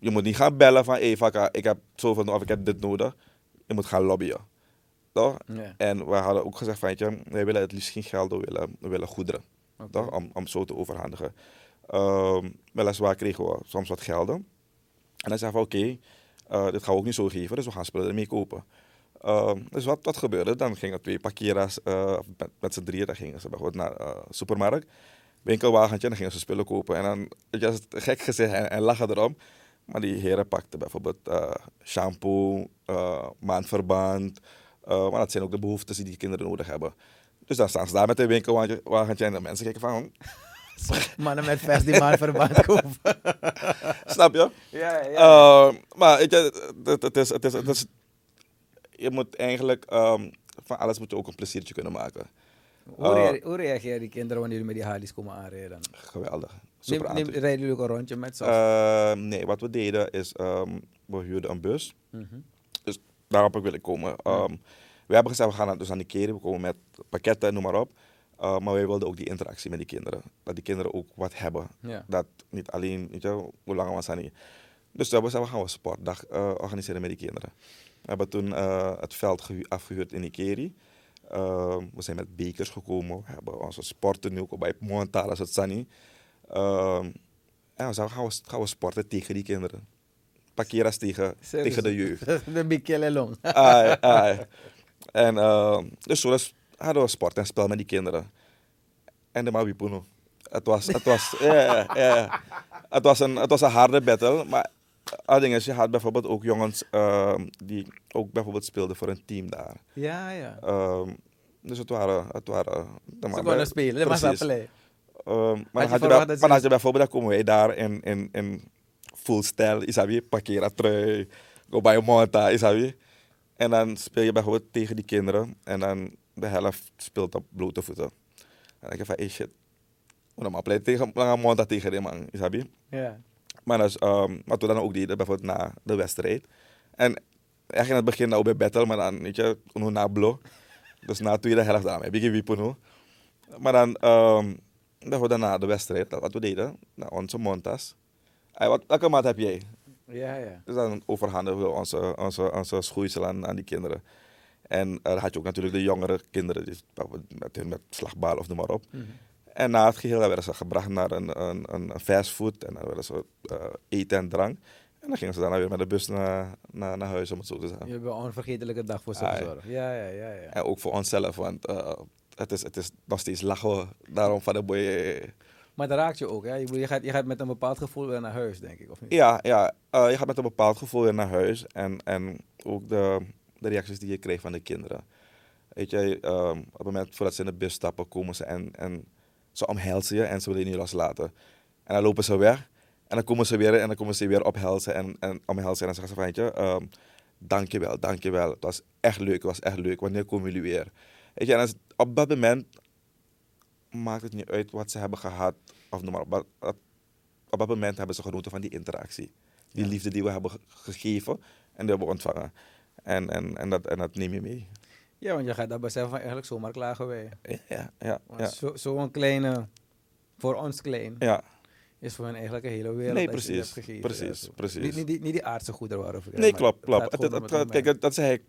Je moet niet gaan bellen van hey, Vakka, ik heb zoveel nodig of ik heb dit nodig. Je moet gaan lobbyen. Toch? En we hadden ook gezegd van, je, wij willen het liefst geen geld, we willen, we willen goederen. Toch? Om, om zo te overhandigen. Weliswaar kregen we soms wat gelden. En dan zeggen we, oké, eh, dit gaan we ook niet zo geven, dus we gaan spullen ermee kopen. Ehm, dus wat, wat gebeurde? Dan gingen twee parkeraars eh, met, met z'n drieën, dan gingen ze bijvoorbeeld naar de supermarkt, winkelwagentje, en dan gingen ze spullen kopen. En dan, het gek gezegd en, en lachen erom. Maar die heren pakten bijvoorbeeld eh, shampoo, eh, maandverband. eh, maar dat zijn ook de behoeftes die die kinderen nodig hebben. Dus dan staan ze daar met een winkelwagentje en de mensen kijken van, Mannen met vers die maand verband kopen. snap je? ja, ja. Ehm, maar het, het, is, het, is, het is, je moet eigenlijk, ehm, van alles moet je ook een pleziertje kunnen maken. hoe, eh, rea- hoe reageren die kinderen wanneer jullie met die Harleys komen aanrijden? Geweldig. Super neem, rijden jullie ook een rondje met ze? Ehm, nee, wat we deden is, ehm, we huurden een bus. Mhm. Dus daarop wil ik komen. Ehm, we hebben gezegd, we gaan dus aan de keren, we komen met pakketten, noem maar op. Uh, maar wij wilden ook die interactie met die kinderen. Dat die kinderen ook wat hebben. Ja. Dat niet alleen, weet je, hoe lang was dat niet. Dus toen hebben we gezegd, we gaan een sportdag eh, organiseren met die kinderen. We hebben toen eh, het veld gehu- afgehuurd in Ikeri. Ehm, we zijn met bekers gekomen. We hebben onze sporten nu ook bij als het Sunny. Ehm, en we gaan we, gaan we sporten tegen die kinderen. Parkeras tegen, Serieus? tegen de jeugd. de big killer long. Ai, ai. En ehm, dus zo dus hadden we sport en spel met die kinderen. En de Mawipuno. Het was, het was, ja. Het was een, het was een harde battle, maar ding is, je had bijvoorbeeld ook jongens ehm, die ook bijvoorbeeld speelden voor een team daar. ja, ja. Ehm, dus het waren, het waren. de Ze konden spelen, dat was een play. Ehm, maar je had je, bij- maar als je bijvoorbeeld, dan komen wij daar in, in, in full stijl, isabi, parkera trui, go bij monta, isabi. En dan speel je bijvoorbeeld tegen die kinderen en dan de helft speelt op blote voeten. En dan denk je van, hey shit, maar play tegen, tegen die man, isabi. Ja. Maar dat is, ehm, wat we dan ook deden, bijvoorbeeld na de wedstrijd. En echt in het begin nou bij battle, maar dan, weet je, nu na blo. Dus na de tweede helft dan, heb ik nu. Maar dan, ehm bijvoorbeeld na de wedstrijd, wat we deden, naar onze montas. Hey, wat, welke maat heb jij? Ja, ja. Dus dan overhandigen we onze, onze, onze schoeisel aan, aan die kinderen. En eh, dan had je ook natuurlijk de jongere kinderen, met, met slagbal of noem maar op. Mhm. En na het geheel werden ze gebracht naar een, een, een fastfood en dan werden ze eh, eten en drank. En dan gingen ze daarna weer met de bus naar, naar, naar huis, om het zo te zeggen. Je hebt een onvergetelijke dag voor ze Ah, ja. Ja, ja, ja. ja. En ook voor onszelf, want eh, het, is, het is nog steeds lachen. Daarom van de boy. Maar dat raakt je ook, hè? Je, gaat, je gaat met een bepaald gevoel weer naar huis, denk ik, of niet? Ja, ja eh, je gaat met een bepaald gevoel weer naar huis. En, en ook de, de reacties die je kreeg van de kinderen. Weet je, ehm, op het moment voordat ze in de bus stappen, komen ze en, en ze omhelzen je en ze willen je niet loslaten. En dan lopen ze weg. En dan komen ze weer en dan komen ze weer ophelzen en, en omhelzen. En dan zeggen ze van, weet je, ehm, dankjewel, dankjewel. Het was echt leuk, het was echt leuk. Wanneer komen jullie weer? Weet je, en op dat moment maakt het niet uit wat ze hebben gehad. Of noem maar op. Wat- Op dat moment hebben ze genoten van die interactie. Die Ja. liefde die we hebben ge- gegeven en die hebben we ontvangen. En, en, en, dat, en dat neem je mee. Ja, want je gaat dat beseffen van eigenlijk zomaar klagen wij. Ja, ja, ja. Want ja. zo- Zo'n kleine, voor ons klein, ja. is voor hen eigenlijk een hele wereld. Nee, dat precies, precies, precies. Niet, niet, die, niet die aardse goederen waarover Nee, klopt, klopt. Het, het, het- kijk, dat zei ik.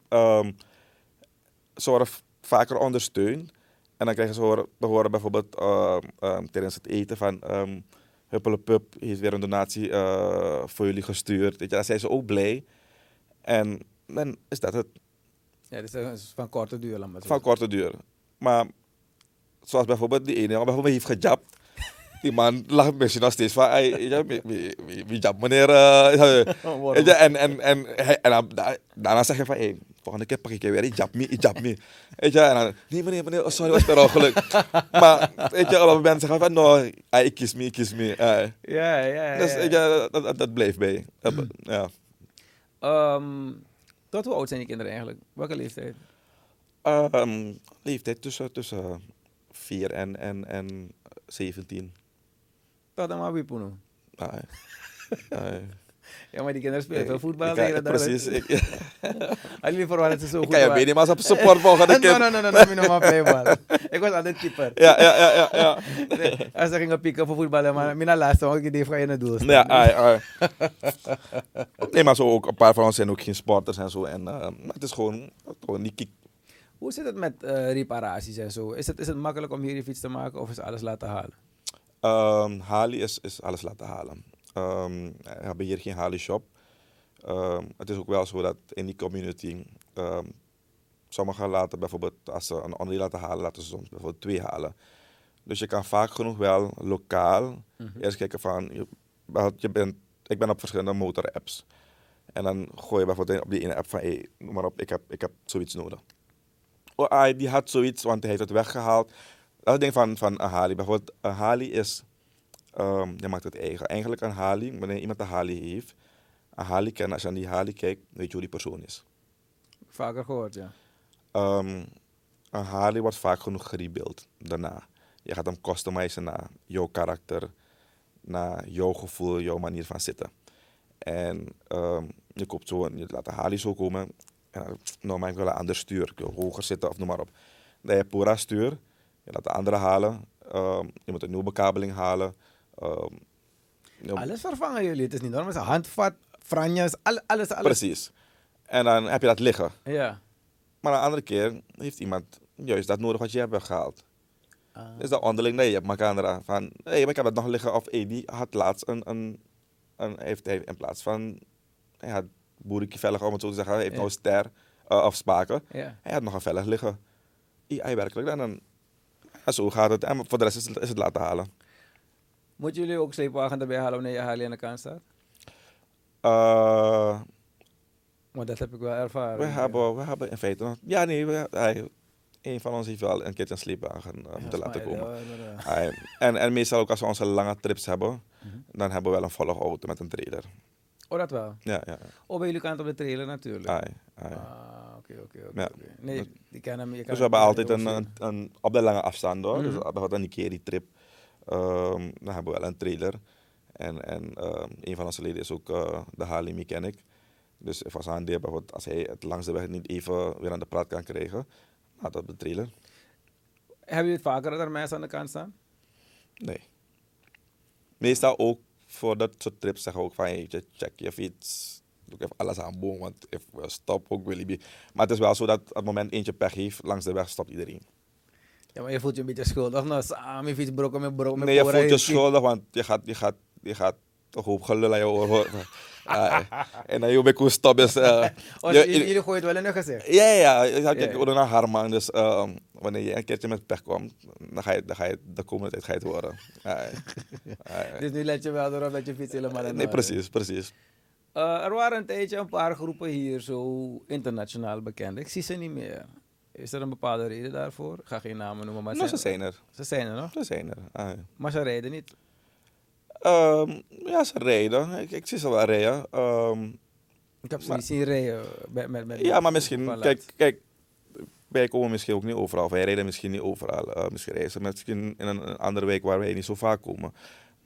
ze worden v- vaker ondersteund. En dan krijgen ze horen, te horen bijvoorbeeld ehm, ehm, tijdens het eten van... ehm Huppelepup heeft weer een donatie eh, voor jullie gestuurd. Weet je, dan zijn ze ook blij. En dan is dat het Ja, dit is van korte duur, maar van korte duur. Maar zoals bijvoorbeeld die ene bijvoorbeeld heeft gejapt. Die man lacht misschien nog steeds van, "Ai, weet je, wie, japt meneer? eh, je, en, en, en, en daarna zeg je van, hey, volgende keer pak ik je weer, ik jap me, ik jap me. Weet je, en dan, nee meneer, meneer, oh, sorry, was per ongeluk. maar, weet je, een moment zeggen van, no, ik kies me, ik kies me. eh. Ja, ja, ja. dus, ja. je, dat, dat, dat bleef bij. Dat ja. Ehm, tot hoe oud zijn die kinderen eigenlijk? Welke leeftijd? Ehm, leeftijd tussen, tussen 4 en, en, en 17. Tot dan maar Wipoeno. Ai. Ai. Ja, maar die kinderen spelen veel Ik- voetbal. ik- dag. Precies. Ik, ik Al jullie verwachten dat ze zo goed kan je waren. niet, maar als support keer. no, no, no, no, no, no, playball. Ik was altijd keeper. Ja, ja, ja, ja. ja. Nee, Als ze gingen voor voetballen, maar mijn laatste, want ik die ga je het doel. Ja, ai, ai. Nee, maar zo ook, een paar van ons zijn ook geen sporters en zo. En, eh, maar het is gewoon, gewoon die kick. Hoe zit het met eh, reparaties en zo? Is het, is het makkelijk om hier je fiets te maken of is alles laten halen? Ehm Hali is, is alles laten halen. Ehm, we hebben hier geen Hali shop. Ehm, het is ook wel zo dat in die community, ehm sommigen laten bijvoorbeeld, als ze een onderdeel laten halen, laten ze soms bijvoorbeeld twee halen. Dus je kan vaak genoeg wel lokaal eerst kijken van, je, je bent, ik ben op verschillende motor-apps. En dan gooi je bijvoorbeeld op die ene app van, hey, noem maar op, ik heb, ik heb zoiets nodig. Oh, ah, die had zoiets, want hij heeft het weggehaald. Dat is het ding van, van een Hali. Bijvoorbeeld, een Hali is, ehm, je maakt het eigen. Eigenlijk een Hali, wanneer iemand een Hali heeft, een Hali kennen, als je aan die Hali kijkt, weet je hoe die persoon is. Vaker gehoord, ja. Ehm, een Harley wordt vaak genoeg gerebuild daarna. Je gaat hem customizen naar jouw karakter, naar jouw gevoel, jouw manier van zitten. En ehm, je koopt zo, en je laat de Harley zo komen. En dan, nou, maar ik wil een ander stuur, ik wil hoger zitten of noem maar op. Dan heb je Pura stuur, je laat de andere halen. Je moet een nieuwe bekabeling halen. Ehm, Alles vervangen jullie. Het is niet normaal. Is handvat, franjes, al- alles, alles. Precies. En dan heb je dat liggen. Ja. Maar een andere keer heeft iemand juist dat nodig wat je hebt weggehaald. Ah. Dus dat onderling, nee, je hebt elkaar van, hé, hey, maar ik heb het nog liggen. Of hey, die had laatst een, een, een heeft hij in plaats van, hij had boerenkie vellig om het zo te zeggen, hij heeft Ja. nou ster uh, of spaken. ja. Hij had nog een vellig liggen. Ja, hij werkelijk. En dan, ja, zo gaat het. En voor de rest is het, is het laten halen. Moeten jullie ook sleepwagen erbij halen wanneer je Harley aan de kant staat? Uh, Want dat heb ik wel ervaren. we, hebben, we hebben in feite nog, ja nee, we, hij, een van ons heeft wel een keertje een sleepwagen uh, moeten laten komen. ja, en, en meestal ook als we onze lange trips hebben, dan hebben we wel een volle auto met een trailer. Oh, dat wel. Ja, ja. Oh, bij jullie kant op de trailer natuurlijk. Ai, ai. Ah, oké, oké, oké. Nee, die kennen hem. je kan Dus we hebben altijd een, een, een- op de lange afstand hoor. Dus Mhm. bijvoorbeeld een Nikeri trip. Ehm, dan hebben we wel een trailer. En, en ehm, een van onze leden is ook eh, de Harley mechanic. Dus als bijvoorbeeld, als hij het langs de weg niet even weer aan de praat kan krijgen, nou dat op de trailer. Hebben jullie het vaker dat er mensen aan de kant staan? Nee. Meestal ook voor dat soort trips zeggen we ook van hey, je check je fiets. Doe even alles aan boom, want if we stop ook wil je Maar het is wel zo dat op het moment eentje pech heeft, langs de weg stopt iedereen. Ja, maar je voelt je een beetje schuldig. Nou, samen je fiets broken met broken met Nee, je voelt je schuldig, want je gaat, je gaat, je gaat toch hoop gelul aan je oor horen. Ah, en dan je bij koe stop is... eh, Oh, je- jullie, je- gooien het wel in hun gezicht. ja, ja. Je Ja, je ja. naar Harman, dus ehm, wanneer je een keertje met pech komt, dan ga je, dan ga je de komende tijd ga je het horen. Dus nu let je wel erop dat je fiets helemaal in nee, precies, precies. Eh, er waren een tijdje een paar groepen hier zo internationaal bekend. Ik zie ze niet meer. Is er een bepaalde reden daarvoor? Ik ga geen namen noemen, maar Nou, ze zijn er. Ze zijn er nog. Ze zijn er. Ah, Maar ze rijden niet. ehm, ja, ze rijden. Ik, ik zie ze wel rijden. Ehm, Ik heb ze Maar- niet zien rijden. Met, met, met ja, maar misschien, kijk, kijk, wij komen misschien ook niet overal. Of wij rijden misschien niet overal. Uh, misschien reizen misschien in een, een, andere week waar wij niet zo vaak komen.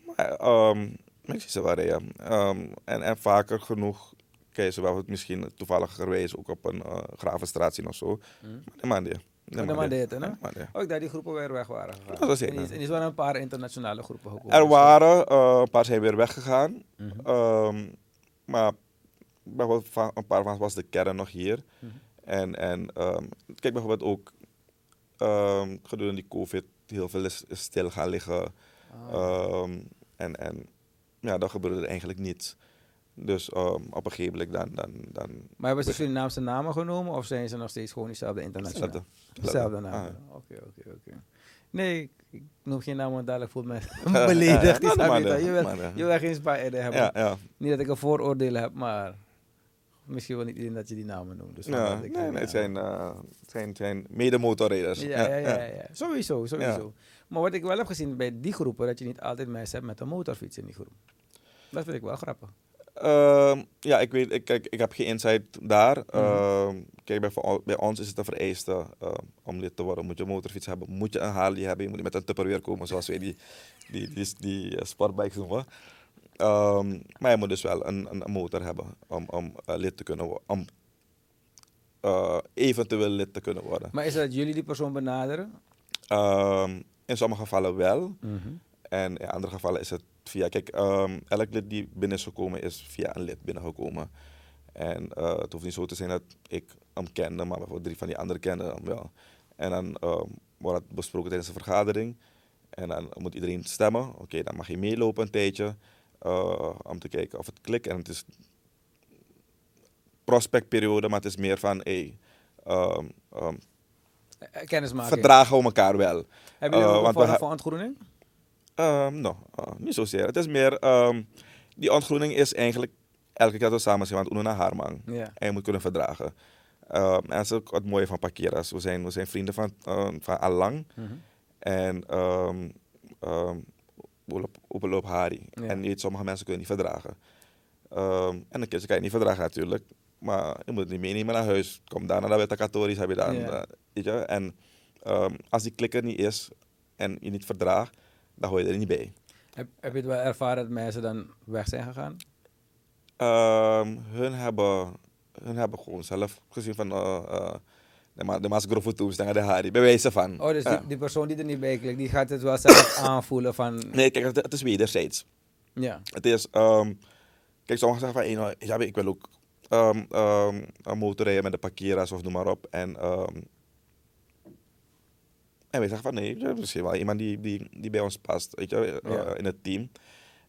Maar um, ik zie ze wel rijden. En, en vaker genoeg kijken ze wel het misschien toevallig geweest ook op een uh, gravenstraat zien of zo. Mm. Maar nee, Nee, maar hè? Oh, ik dacht die groepen weer weg waren gegaan. Dat was en er zijn een paar internationale groepen gekomen. Er waren, uh, een paar zijn weer weggegaan. Mhm. Um, maar bijvoorbeeld een paar van was de kern nog hier. Mhm. En, en um, kijk bijvoorbeeld ook um, gedurende die COVID heel veel is, is stil gaan liggen. Ah. en, en ja, dan gebeurde er eigenlijk niets. Dus um, op een gegeven moment dan, dan, dan... Maar hebben ze Surinaamse namen genomen of zijn ze nog steeds gewoon diezelfde internationaal? Hetzelfde. Dezelfde naam. Ah. Oké, oké, oké. Nee, ik noem geen naam, want dadelijk voelt me beledigd. Ja, ja, je, ja, je, wil, je wil geen spijt hebben. Ja, ja. Niet dat ik een vooroordeel heb, maar misschien wel niet iedereen dat je die namen noemt. Dus ja. ik- Nee, nee, ja. het zijn, uh, het zijn, het zijn medemotorrijders. Ja, ja, ja, ja, Sowieso, sowieso. Maar wat ik wel heb gezien bij die groepen, dat je niet altijd mensen hebt met een motorfiets in die groep. Dat vind ik wel grappig. Ehm, ja, ik weet, ik, kijk, ik heb geen insight daar. Mhm. Ehm, kijk, bij, bij ons is het een vereiste ehm, om lid te worden. Moet je een motorfiets hebben, moet je een Harley hebben, je moet met een Tupperware komen, zoals wij die, die, die, die, eh, sportbikes noemen. Maar je moet dus wel een, een, motor hebben om, om eh, lid te kunnen worden. Om eh, eventueel lid te kunnen worden. Maar is dat jullie die persoon benaderen? In sommige gevallen wel. En in andere gevallen is het via, kijk, ehm, elk lid die binnen is gekomen is via een lid binnengekomen. En eh, het hoeft niet zo te zijn dat ik hem kende, maar bijvoorbeeld drie van die anderen kenden hem wel. En dan ehm, wordt het besproken tijdens een vergadering. En dan moet iedereen stemmen. Oké, dan mag je meelopen een tijdje eh, om te kijken of het klikt. En het is prospectperiode, maar het is meer van, hey, Kennismaking. verdragen we elkaar wel. Hebben jullie ook een want we he- van ontgroening? Ehm no, uh, niet zozeer. Het is meer, ehm, die ontgroening is eigenlijk elke keer dat we samen zijn, want Uno naar Harmang. Ja. En je moet kunnen verdragen. Ehm, en dat is ook het mooie van Pakeras. We zijn, we zijn vrienden van, uh, van allang. Mhm. En we lopen- we lopen Hari. Ja. En weet, sommige mensen kunnen niet verdragen. En een keertje kan je niet verdragen natuurlijk. Maar je moet het niet meenemen naar huis. Kom daarna naar de Catholisch, heb je dan. Ja. eh, weet je? En als die klikker niet is en je niet verdraagt, dan hoor je er niet bij. Heb, heb je het wel ervaren dat mensen dan weg zijn gegaan? Ehm, hun, hebben, hun hebben gewoon zelf gezien van... eh, de de maas grove toes, dan de Hari. Bij wijze van. Oh, dus die, die persoon die er niet bij klikt, die gaat het wel zelf aanvoelen van... Nee, kijk, het, het is wederzijds. Ja. Het is, ehm, kijk, sommigen zeggen van, hey, nou, ja, ik wil ook ehm, ehm, een motor rijden met de parkeras of noem maar op. En, en wij zeggen van, nee, ja, misschien wel iemand die, die, die bij ons past, weet je, eh, Ja. in het team.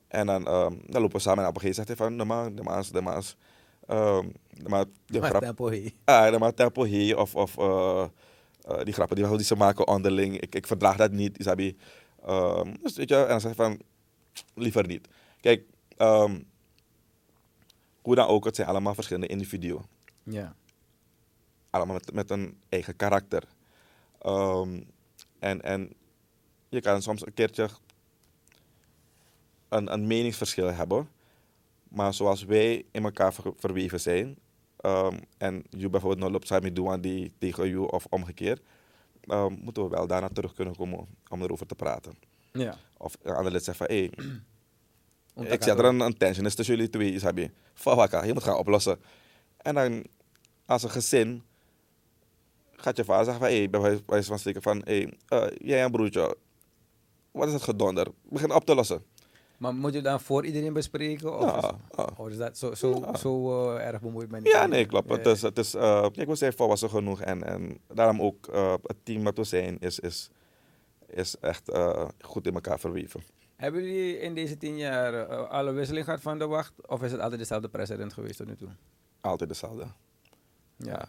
En dan, ehm, dan lopen we samen en op een gegeven moment zegt hij van, de maas, de maas, de maas. ehm, de maas, de grap, tempo hier. ah, de maas tempo of, of eh, eh, die grappen die, die ze maken onderling, ik, ik verdraag dat niet, Isabi. Ehm dus weet je, en dan zeg je van, liever niet. Kijk, ehm, hoe dan ook, het zijn allemaal verschillende individuen. Ja. Allemaal met, met een eigen karakter. Ehm, en, en je kan soms een keertje een, een meningsverschil hebben. Maar zoals wij in elkaar ver- verweven zijn, ehm, en je bijvoorbeeld nog loopt samen doen die tegen je of omgekeerd, ehm, moeten we wel daarna terug kunnen komen om erover te praten. Ja. Of een ander lid zegt van, hé, Om ik zie dat er een, een tension is tussen jullie twee, Isabi. Fawaka, je moet gaan oplossen. En dan, als een gezin, gaat je vader zeggen van, hey, bij wijze- van spreken van, hey, jij en broertje, wat is het gedonder? Begin op te lossen. Maar moet je dan voor iedereen bespreken? Of Ja, is, ja. oh, is dat zo, zo, Ja. zo eh, erg bemoeid met Ja, nee, klopt. Het is, het is, eh, kijk, we zijn volwassen genoeg en, en daarom ook eh, het team dat we zijn is, is, is echt eh, goed in elkaar verweven. Hebben jullie in deze tien jaar eh, alle wisseling gehad van de wacht? Of is het altijd dezelfde president geweest tot nu toe? Altijd dezelfde. Ja.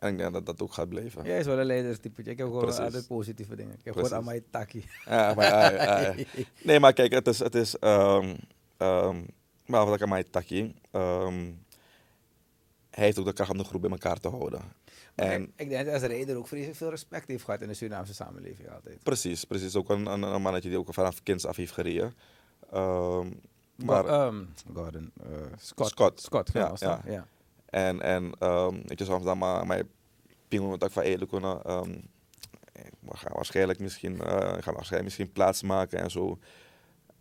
En ik denk dat dat ook gaat blijven. Jij is wel een leiderstype. Ik heb gewoon Precies. altijd positieve dingen. Ik heb Precies. gewoon aan mijn takkie. Ja, maar, ja, ja, ja. Nee, maar kijk, het is, het is um, um, maar wat ik aan mij takkie, ehm, hij heeft ook de kracht om de groep bij elkaar te houden. En ik, denk dat als rijder ook vreselijk veel respect heeft gehad in de Surinaamse samenleving altijd. precies, precies, ook een, een, een mannetje die ook vanaf kinds af heeft gereden. Ehm, Maar, ehm Gordon, eh, Scott. Scott. Scott, ja. ja. En, en um, weet je, soms dan maar, pingel dat ik van eerlijk kunnen. we gaan waarschijnlijk misschien, eh, ik ga waarschijnlijk misschien plaats maken en zo.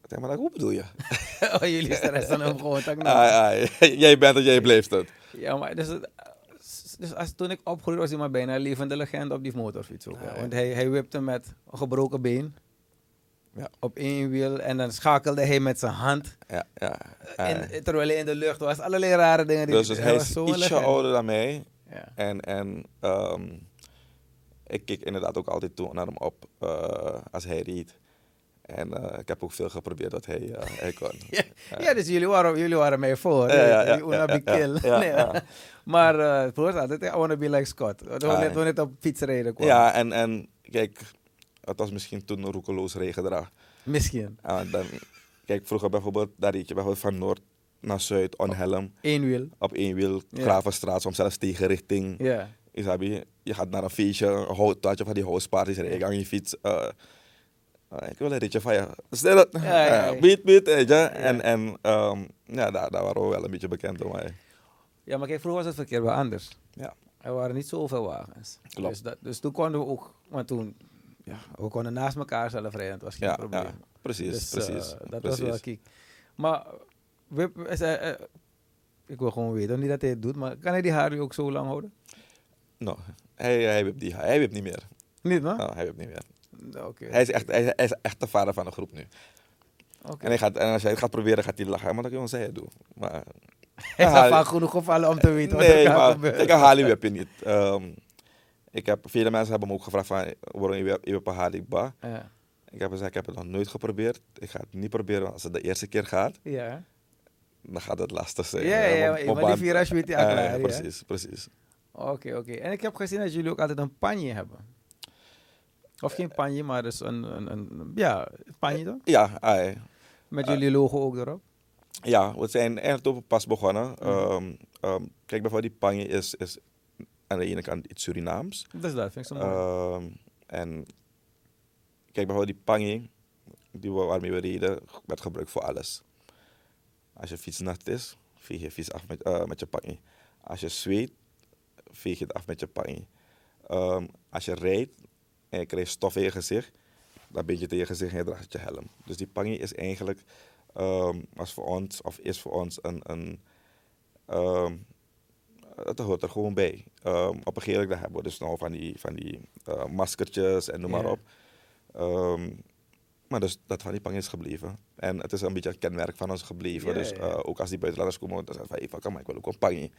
Ik denk, maar hoe bedoel je? oh, jullie stress dan ook gewoon. tak nou. Ah, jij bent het, jij bleef het. Ja, maar dus, dus als, toen ik opgroeide was hij maar bijna een levende legende op die motorfiets ook. Ah, ja. Want hij, hij wipte met een gebroken been Ja. op één wiel en dan schakelde hij met zijn hand. Ja, ja. ah, In, terwijl hij in de lucht was. Allerlei rare dingen. Die, dus dus hij is ietsje ouder dan mij. Ja. En, en ehm, ik keek inderdaad ook altijd toe naar hem op eh, als hij reed. En eh, ik heb ook veel geprobeerd dat hij, eh, hij kon. Ja, ja, dus jullie waren, jullie waren mij voor. Ja, ja, Nee. Maar eh het was altijd, I wanna be like Scott. Toen we Ah, net, het op fietsrijden kwam. Ja, en, en kijk, het was misschien toen een roekeloos regendrag. Misschien. En dan, kijk, vroeger bijvoorbeeld, daar reed je bijvoorbeeld van noord naar zuid, on helm, Eén wiel. op één wiel. Gravenstraat, soms zelfs tegenrichting. Ja. Isabi, je gaat naar een feestje, een houtje van die houseparties, en je aan je fiets. eh, eh, ik wil een ritje van je. Stel dat, Ja, ja, ja. beat, beat, weet je. En, en ehm, ja, daar, daar waren we wel een beetje bekend door mij. ja, maar kijk, vroeger was het verkeer wel anders. Ja. Er waren niet zoveel wagens. Klopt. Dus, dat, dus toen konden we ook, maar toen, ja, we konden naast elkaar zelf rijden. Het was geen Ja, probleem. ja, precies, Dus, precies. eh, dat precies. was wel kiek. Maar, we, eh, ik wil gewoon weten, niet dat hij het doet, maar kan hij die haren ook zo lang houden? No, hij, hij, wipt die, hij wipt niet meer. Niet, man? No, hij wipt niet meer. Oké. Hij is, echt, hij, hij is echt de vader van de groep nu. En, hij gaat, en als hij het gaat proberen, gaat hij lachen. Maar dat kan je wel zeggen, doe. Maar, Hij is vaak genoeg gevallen om te weten wat nee, er gaat maar gebeuren. Harley whip je niet. Ehm, ik heb, vele mensen hebben me ook gevraagd van, waarom je op een Harley ba? Ja. Ik heb gezegd, ik heb het nog nooit geprobeerd. Ik ga het niet proberen. want Als het de eerste keer gaat, Ja. dan gaat het lastig zijn. Ja, Eh, ja, want- maar die virage weet je Eh, al klaar, ja. Precies, precies. Oké, oké. En ik heb gezien dat jullie ook altijd een panje hebben. Of geen panje, maar dus een, een, een ja, panje toch? Ja, ai. Met Eh. jullie logo ook erop. ja, we zijn eigenlijk pas begonnen. Ehm, ehm, kijk, bijvoorbeeld die panje is, is aan de ene kant iets Surinaams. Dus dat vind ik zo mooi. Ehm, en kijk, bijvoorbeeld die panje, die waarmee we reden, werd gebruikt voor alles. Als je fiets nat is, veeg je fiets af met, eh, met je panje. Als je zweet, veeg je het af met je panje. Ehm, als je rijdt en je krijgt stof in je gezicht, dan bind je het in je gezicht en je draagt je helm. Dus die panje is eigenlijk, was voor ons, of is voor ons een, een het hoort er gewoon bij. Ehm, op een gegeven moment hebben we dus nou van die, van die eh, maskertjes en noem maar op. Ehm, maar dus dat van die pang is gebleven. En het is een beetje een kenmerk van ons gebleven. Dus eh, ook als die buitenlanders komen, dan zeggen ze van, hey, maar ik wil ook een pangje.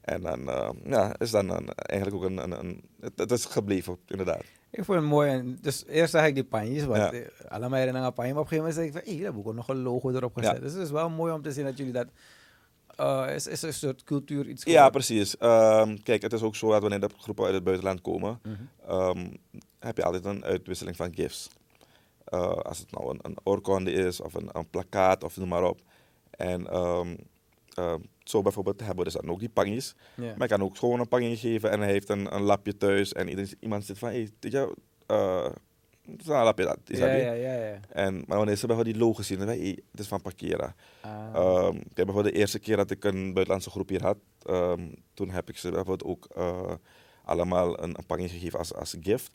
En dan uh, ja, is dan een, eigenlijk ook een, een, een het, het is gebleven, inderdaad. Ik vond het mooi. En dus eerst zag ik die panjes, want Ja. eh, allemaal herinneren aan panje. Maar op een gegeven moment zei ik van, hé, daar heb ik ook nog een logo erop gezet. Ja. Dus het is wel mooi om te zien dat jullie dat... eh is, is een soort cultuur iets Ja, precies. Ehm, kijk, het is ook zo dat wanneer de groepen uit het buitenland komen, Mhm. ehm, heb je altijd een uitwisseling van gifts. Eh, als het nou een, een oorkonde is of een, een plakkaat of noem maar op. En ehm, zo bijvoorbeeld hebben we dus dan ook die pangjes. Maar ik kan ook gewoon een pangje geven en hij heeft een, een lapje thuis. En iedereen, iemand zit van, hé, hey, je, dat. is ja, ja, ja, ja. En, maar wanneer ze bijvoorbeeld die logo zien, dan weet je, hey, het is van Parkera. Ah. Ehm, ik heb bijvoorbeeld de eerste keer dat ik een buitenlandse groep hier had, ehm, toen heb ik ze bijvoorbeeld ook eh, allemaal een, een pangje gegeven als, als gift.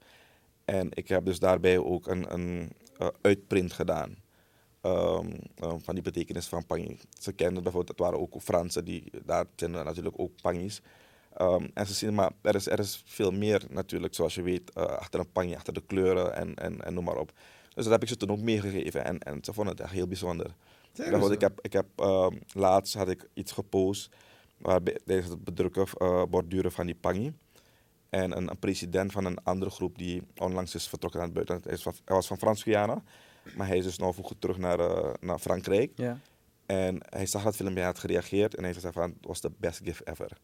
En ik heb dus daarbij ook een, een eh, uitprint gedaan. ehm, eh, van die betekenis van pangje. Ze kenden bijvoorbeeld, het waren ook Fransen, die, daar zijn natuurlijk ook pangjes. Ehm, en ze zien, maar er is, er is veel meer natuurlijk, zoals je weet, eh, achter een pangje, achter de kleuren en, en, en noem maar op. Dus dat heb ik ze toen ook meegegeven en, en ze vonden het echt heel bijzonder. Bijvoorbeeld, ik heb, ik heb ehm, laatst had ik iets gepost waarbij het bedrukken, eh borduren van die pangi. En een, een president van een andere groep die onlangs is vertrokken naar het buitenland. Hij, is van, hij was van Frans-Guyana, maar hij is dus nou voor terug naar, eh, naar Frankrijk. Ja. En hij zag dat filmpje, hij had gereageerd en hij heeft gezegd van, het was de best gift ever.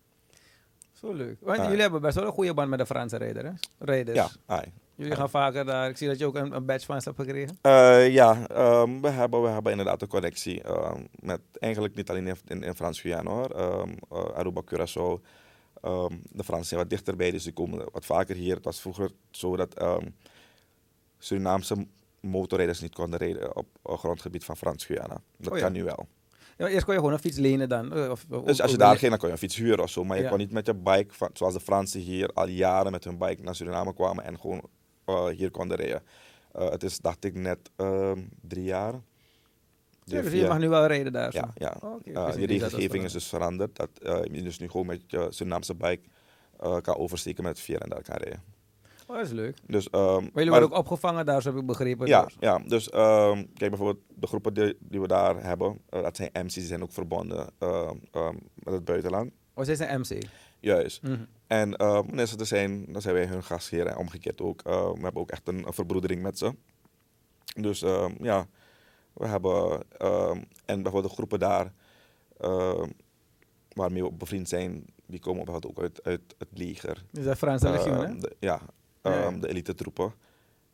Zo leuk. Want jullie hebben best wel een goede band met de Franse rijder, hè? rijders. Ja. Jullie gaan vaker daar. Ik zie dat je ook een, een badge van ze hebt gekregen. Eh, ja, ehm, we, hebben, we hebben inderdaad een connectie ehm, met eigenlijk niet alleen in, in, in Frans-Guyana hoor. Ehm, eh, Aruba, Curaçao. De Fransen zijn wat dichterbij, dus die komen wat vaker hier. Het was vroeger zo dat Surinaamse motorrijders niet konden rijden op grondgebied van Frans-Guyana. Dat Oh ja. kan nu wel. Ja, eerst kon je gewoon een fiets lenen dan. eh, Of, of- Dus als je daar ging, dan kon je een fiets huren of zo. Maar je Ja. kon niet met je bike, van, zoals de Fransen hier al jaren met hun bike naar Suriname kwamen en gewoon eh, hier konden rijden. Eh, het is, dacht ik, net ehm, drie jaar. Ja, dus je mag nu wel rijden daar. zo. Ja, ja. Oh, dat dat regelgeving is dus veranderd. Dat je dus nu gewoon met je Surinaamse bike kan oversteken met vier en daar kan rijden. Oh, dat is leuk. Dus, ehm, Maar jullie worden ook opgevangen daar, zo heb ik begrepen. ja, door- ja, dus ehm, kijk bijvoorbeeld de groepen die, die we daar hebben, eh, dat zijn MC's, die zijn ook verbonden ehm, met het buitenland. Oh, zij zijn MC. Juist. Mhm. En eh, wanneer ze er zijn, dan zijn wij hun gastheer en omgekeerd ook. We hebben ook echt een, een verbroedering met ze. Dus ja, we hebben, en bijvoorbeeld de groepen daar, waarmee we bevriend zijn, die komen bijvoorbeeld ook uit, uit het leger. Dus dat Franse legioen, hè? De- ja, Ehm, de elite troepen.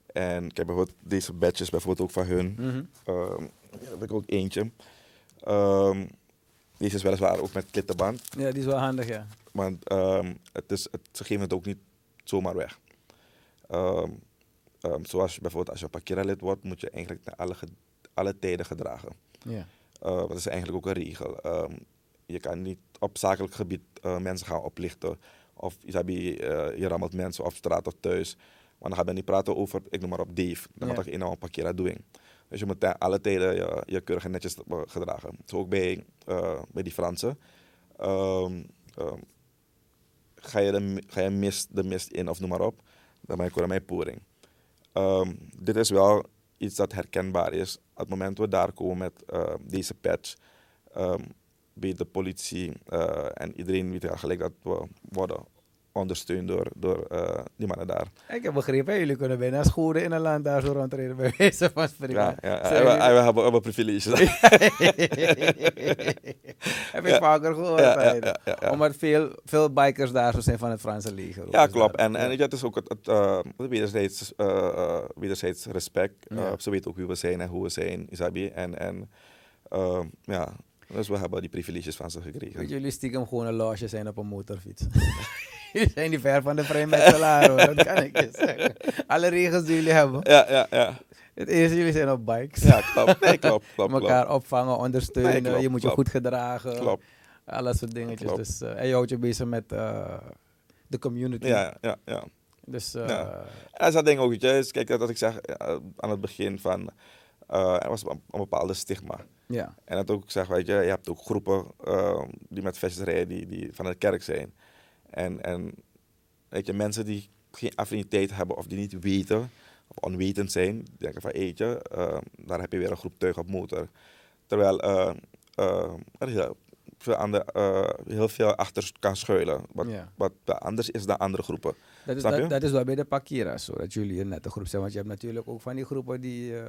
En ik heb bijvoorbeeld deze badges bijvoorbeeld ook van hun. Mhm. Ehm, hier heb ik ook eentje. Ehm, deze is weliswaar ook met klittenband. Ja, die is wel handig, ja. Want het is, het, ze geven het ook niet zomaar weg. Zoals je bijvoorbeeld als je parkeerlid wordt, moet je eigenlijk naar alle, alle tijden gedragen. ja. Dat is eigenlijk ook een regel. Je kan niet op zakelijk gebied eh, mensen gaan oplichten. Of Isabi, eh je rammelt mensen op straat of thuis. Maar dan gaan we niet praten over, ik noem maar op Dave. Dan Ja. moet je een parkeren doen. Dus je moet alle tijden je, je keurig en netjes eh, gedragen. Zo ook bij, eh, bij die Fransen. Ehm, ehm, ga, je de, ga je mist, de mist in of noem maar op, dan ben je mijn poering. Ehm, dit is wel iets dat herkenbaar is. Op het moment dat we daar komen met deze patch, weet de politie eh, en iedereen weet gelijk dat we worden ondersteund door, door eh, die mannen daar. Ik heb begrepen, jullie kunnen bijna schoenen in een land daar zo rondrijden bij wijze van spreken. Ja, ja, Zijn we, jullie- we hebben, we hebben privileges. heb ik vaker gehoord. Ja, ja, ja. Omdat veel, veel bikers daar zo zijn van het Franse leger. Ja, Dus klopt. daar- En, en het is ook het, het, het wederzijds, eh, wederzijds respect. Ze weten ook wie we zijn en hoe we zijn, Isabi. En, en ja, dus we hebben die privileges van ze gekregen. Jullie stiekem gewoon een loge zijn op een motorfiets. jullie zijn niet ver van de vrijmetselaar hoor, dat kan ik je zeggen. Alle regels die jullie hebben. Ja, ja, ja. Het eerste, jullie zijn op bikes. Ja, klopt. Nee, klopt, klopt, elkaar opvangen, ondersteunen. Nee, je moet je goed gedragen. Klopt. Al dat soort dingetjes. Dus, eh, en je houdt je bezig met eh, de community. Ja, ja, ja. Dus eh, Ja. En dat is dat ding ook, je. is, Kijk, dat ik zeg aan het begin van... er was een, een bepaalde stigma. Ja. En dat ook zeg, weet je, je hebt ook groepen eh, die met vests rijden, die, die van de kerk zijn. En, en weet je, mensen die geen affiniteit hebben of die niet weten, of onwetend zijn, denken van, eetje, eh, daar heb je weer een groep tuig op motor. Terwijl eh, eh, er heel veel, eh, heel veel achter kan schuilen, wat, Ja. wat anders is dan andere groepen. Dat is, dat, dat is wel bij de Pakira's zo, dat jullie een nette groep zijn. Want je hebt natuurlijk ook van die groepen die, eh,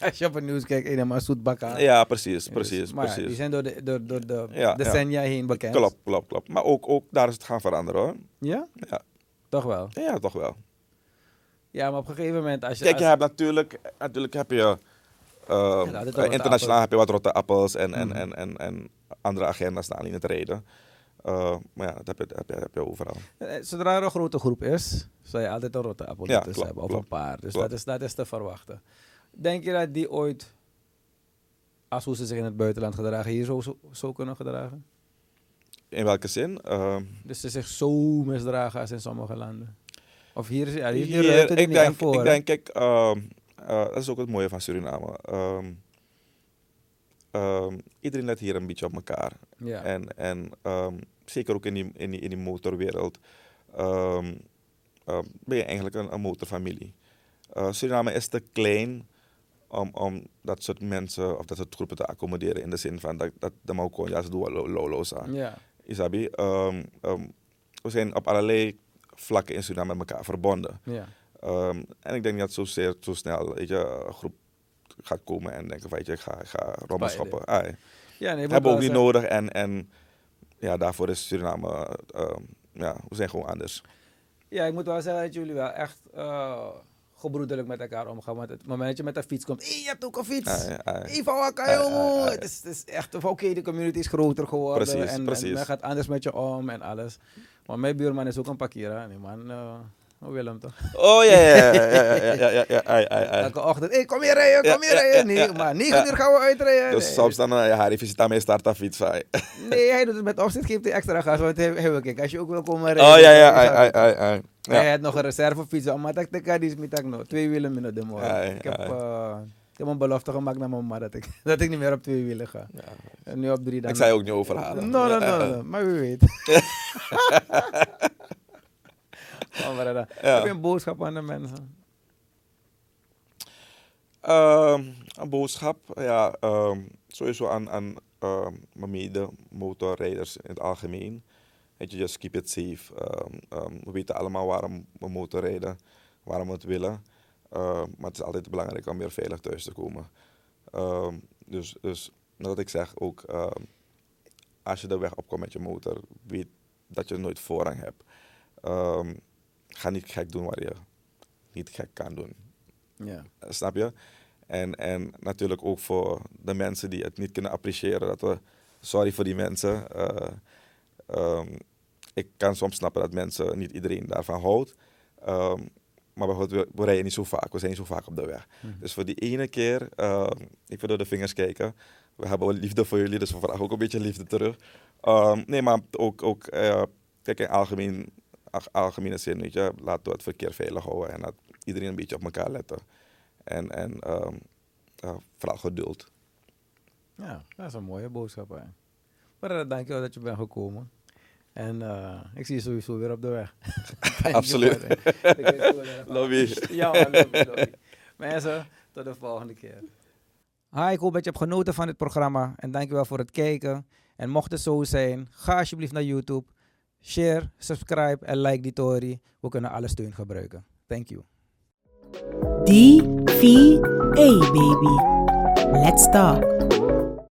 als je op het nieuws kijkt, helemaal zoet bakken. Ja, precies, Dus- precies, maar ja, precies. die zijn door de, door, door de Ja, decennia heen bekend. Klopt, klopt, klopt. Maar ook, ook daar is het gaan veranderen hoor. Ja? Ja. Toch wel? Ja, toch wel. Ja, maar op een gegeven moment als je... Kijk, als- je hebt natuurlijk, natuurlijk heb je, eh, internationaal heb je wat rotte appels en, en, Mhm. en, en, en andere agenda's staan in het reden. Eh, maar ja, dat heb je, dat heb je, dat heb je overal. Eh, Zodra er een grote groep is, zal je altijd een rotte appel Ja, hebben. Of een paar. Dus dat is, dat is te verwachten. Denk je dat die ooit, als hoe ze zich in het buitenland gedragen, hier zo, zo, zo kunnen gedragen? In welke zin? Ehm, Dus ze zich zo misdragen als in sommige landen? Of hier is, ja, hier hier, er ik, niet denk, echt voor. ik denk, kijk, eh, dat is ook het mooie van Suriname. Ehm, ehm, iedereen let hier een beetje op elkaar. ja. En, en ehm, zeker ook in die, in die, in die motorwereld ehm, ben je eigenlijk een, een motorfamilie. Eh, Suriname is te klein om, om dat soort mensen of dat soort groepen te accommoderen. In de zin van dat, dat de juist doen lolo's aan. ja. Isabi, we zijn op allerlei vlakken in Suriname met elkaar verbonden. ja. En ik denk niet dat zozeer zo snel weet je, een groep gaat komen en denken van weet je, ik ga, ik ga rommel Spijden. schoppen. Ah, ja Ja, nee, hebben we ook niet nodig. En, en ja, daarvoor is Suriname, ehm, ja, we zijn gewoon anders. Ja, ik moet wel zeggen dat jullie wel echt eh, gebroederlijk met elkaar omgaan. Want het moment dat je met een fiets komt, je hebt ook een fiets. Jongen? ah, ja. Het is, het is echt, oké, de community is groter geworden. Precies, en, precies. en men gaat anders met je om en alles. Maar mijn buurman is ook een parkera. Die man, eh, Oh, Willem toch? Oh ja, ja, ja, ja, ja, ja, ja, ja, ai, ai, ai. Elke ochtend, hey, kom hier rijden, kom hier Ja, ja, rijden. ja, Nee, maar 9 uur gaan we uitrijden. Dus Nee. soms dan, eh, ja, Harry visita mee starta fiets. ai. Nee, hij doet het met opzet, geeft hij extra gas. Want hij, kijken, als je ook wil komen rijden. Oh ja, ja, ai, ai, dat- ai, ai. Hij Ja. had nog een reservefiets, maar dat ik die is met nog. Twee wielen minder de morgen. Ja, ik, heb, ja. eh, ik heb een belofte gemaakt naar mijn ma dat ik, dat ik niet meer op twee wielen ga. Ja. En nu op drie dan. Ik zei ook niet overhalen. No, no, no, no, maar wie weet. Heb je een boodschap aan de mensen? Ehm, een boodschap, ja, ehm, sowieso aan, aan ehm, mijn mede-motorrijders in het algemeen. Weet je, just keep it safe. We weten allemaal waarom we motorrijden, waarom we het willen. Maar het is altijd belangrijk om weer veilig thuis te komen. Dus, dus, wat ik zeg, ook als je de weg opkomt met je motor, weet dat je nooit voorrang hebt. Ga niet gek doen waar je niet gek kan doen. Ja. Snap je? En, en natuurlijk ook voor de mensen die het niet kunnen appreciëren. Dat we, sorry voor die mensen. Eh, ehm, ik kan soms snappen dat mensen, niet iedereen daarvan houdt. Ehm, maar bijvoorbeeld, we, we rijden niet zo vaak. We zijn niet zo vaak op de weg. Dus voor die ene keer, ehm, ik wil door de vingers kijken. We hebben wel liefde voor jullie, dus we vragen ook een beetje liefde terug. Nee, maar ook, ook eh, kijk in algemeen, algemene zin, weet je, laten we het verkeer veilig houden en dat iedereen een beetje op elkaar letten. En, en ehm, ja, vooral geduld. ja, dat is een mooie boodschap. Hè. Maar uh, dankjewel dat je bent gekomen. En eh, ik zie je sowieso weer op de weg. Absoluut. Lobby. Ja, man, lobby, lobby. Mensen, tot de volgende keer. Hi, ik hoop dat je hebt genoten van dit programma. En dankjewel voor het kijken. En mocht het zo zijn, ga alsjeblieft naar YouTube. Share, subscribe en like die story. We kunnen alle steun gebruiken. Thank you. D-V-A, baby. Let's talk.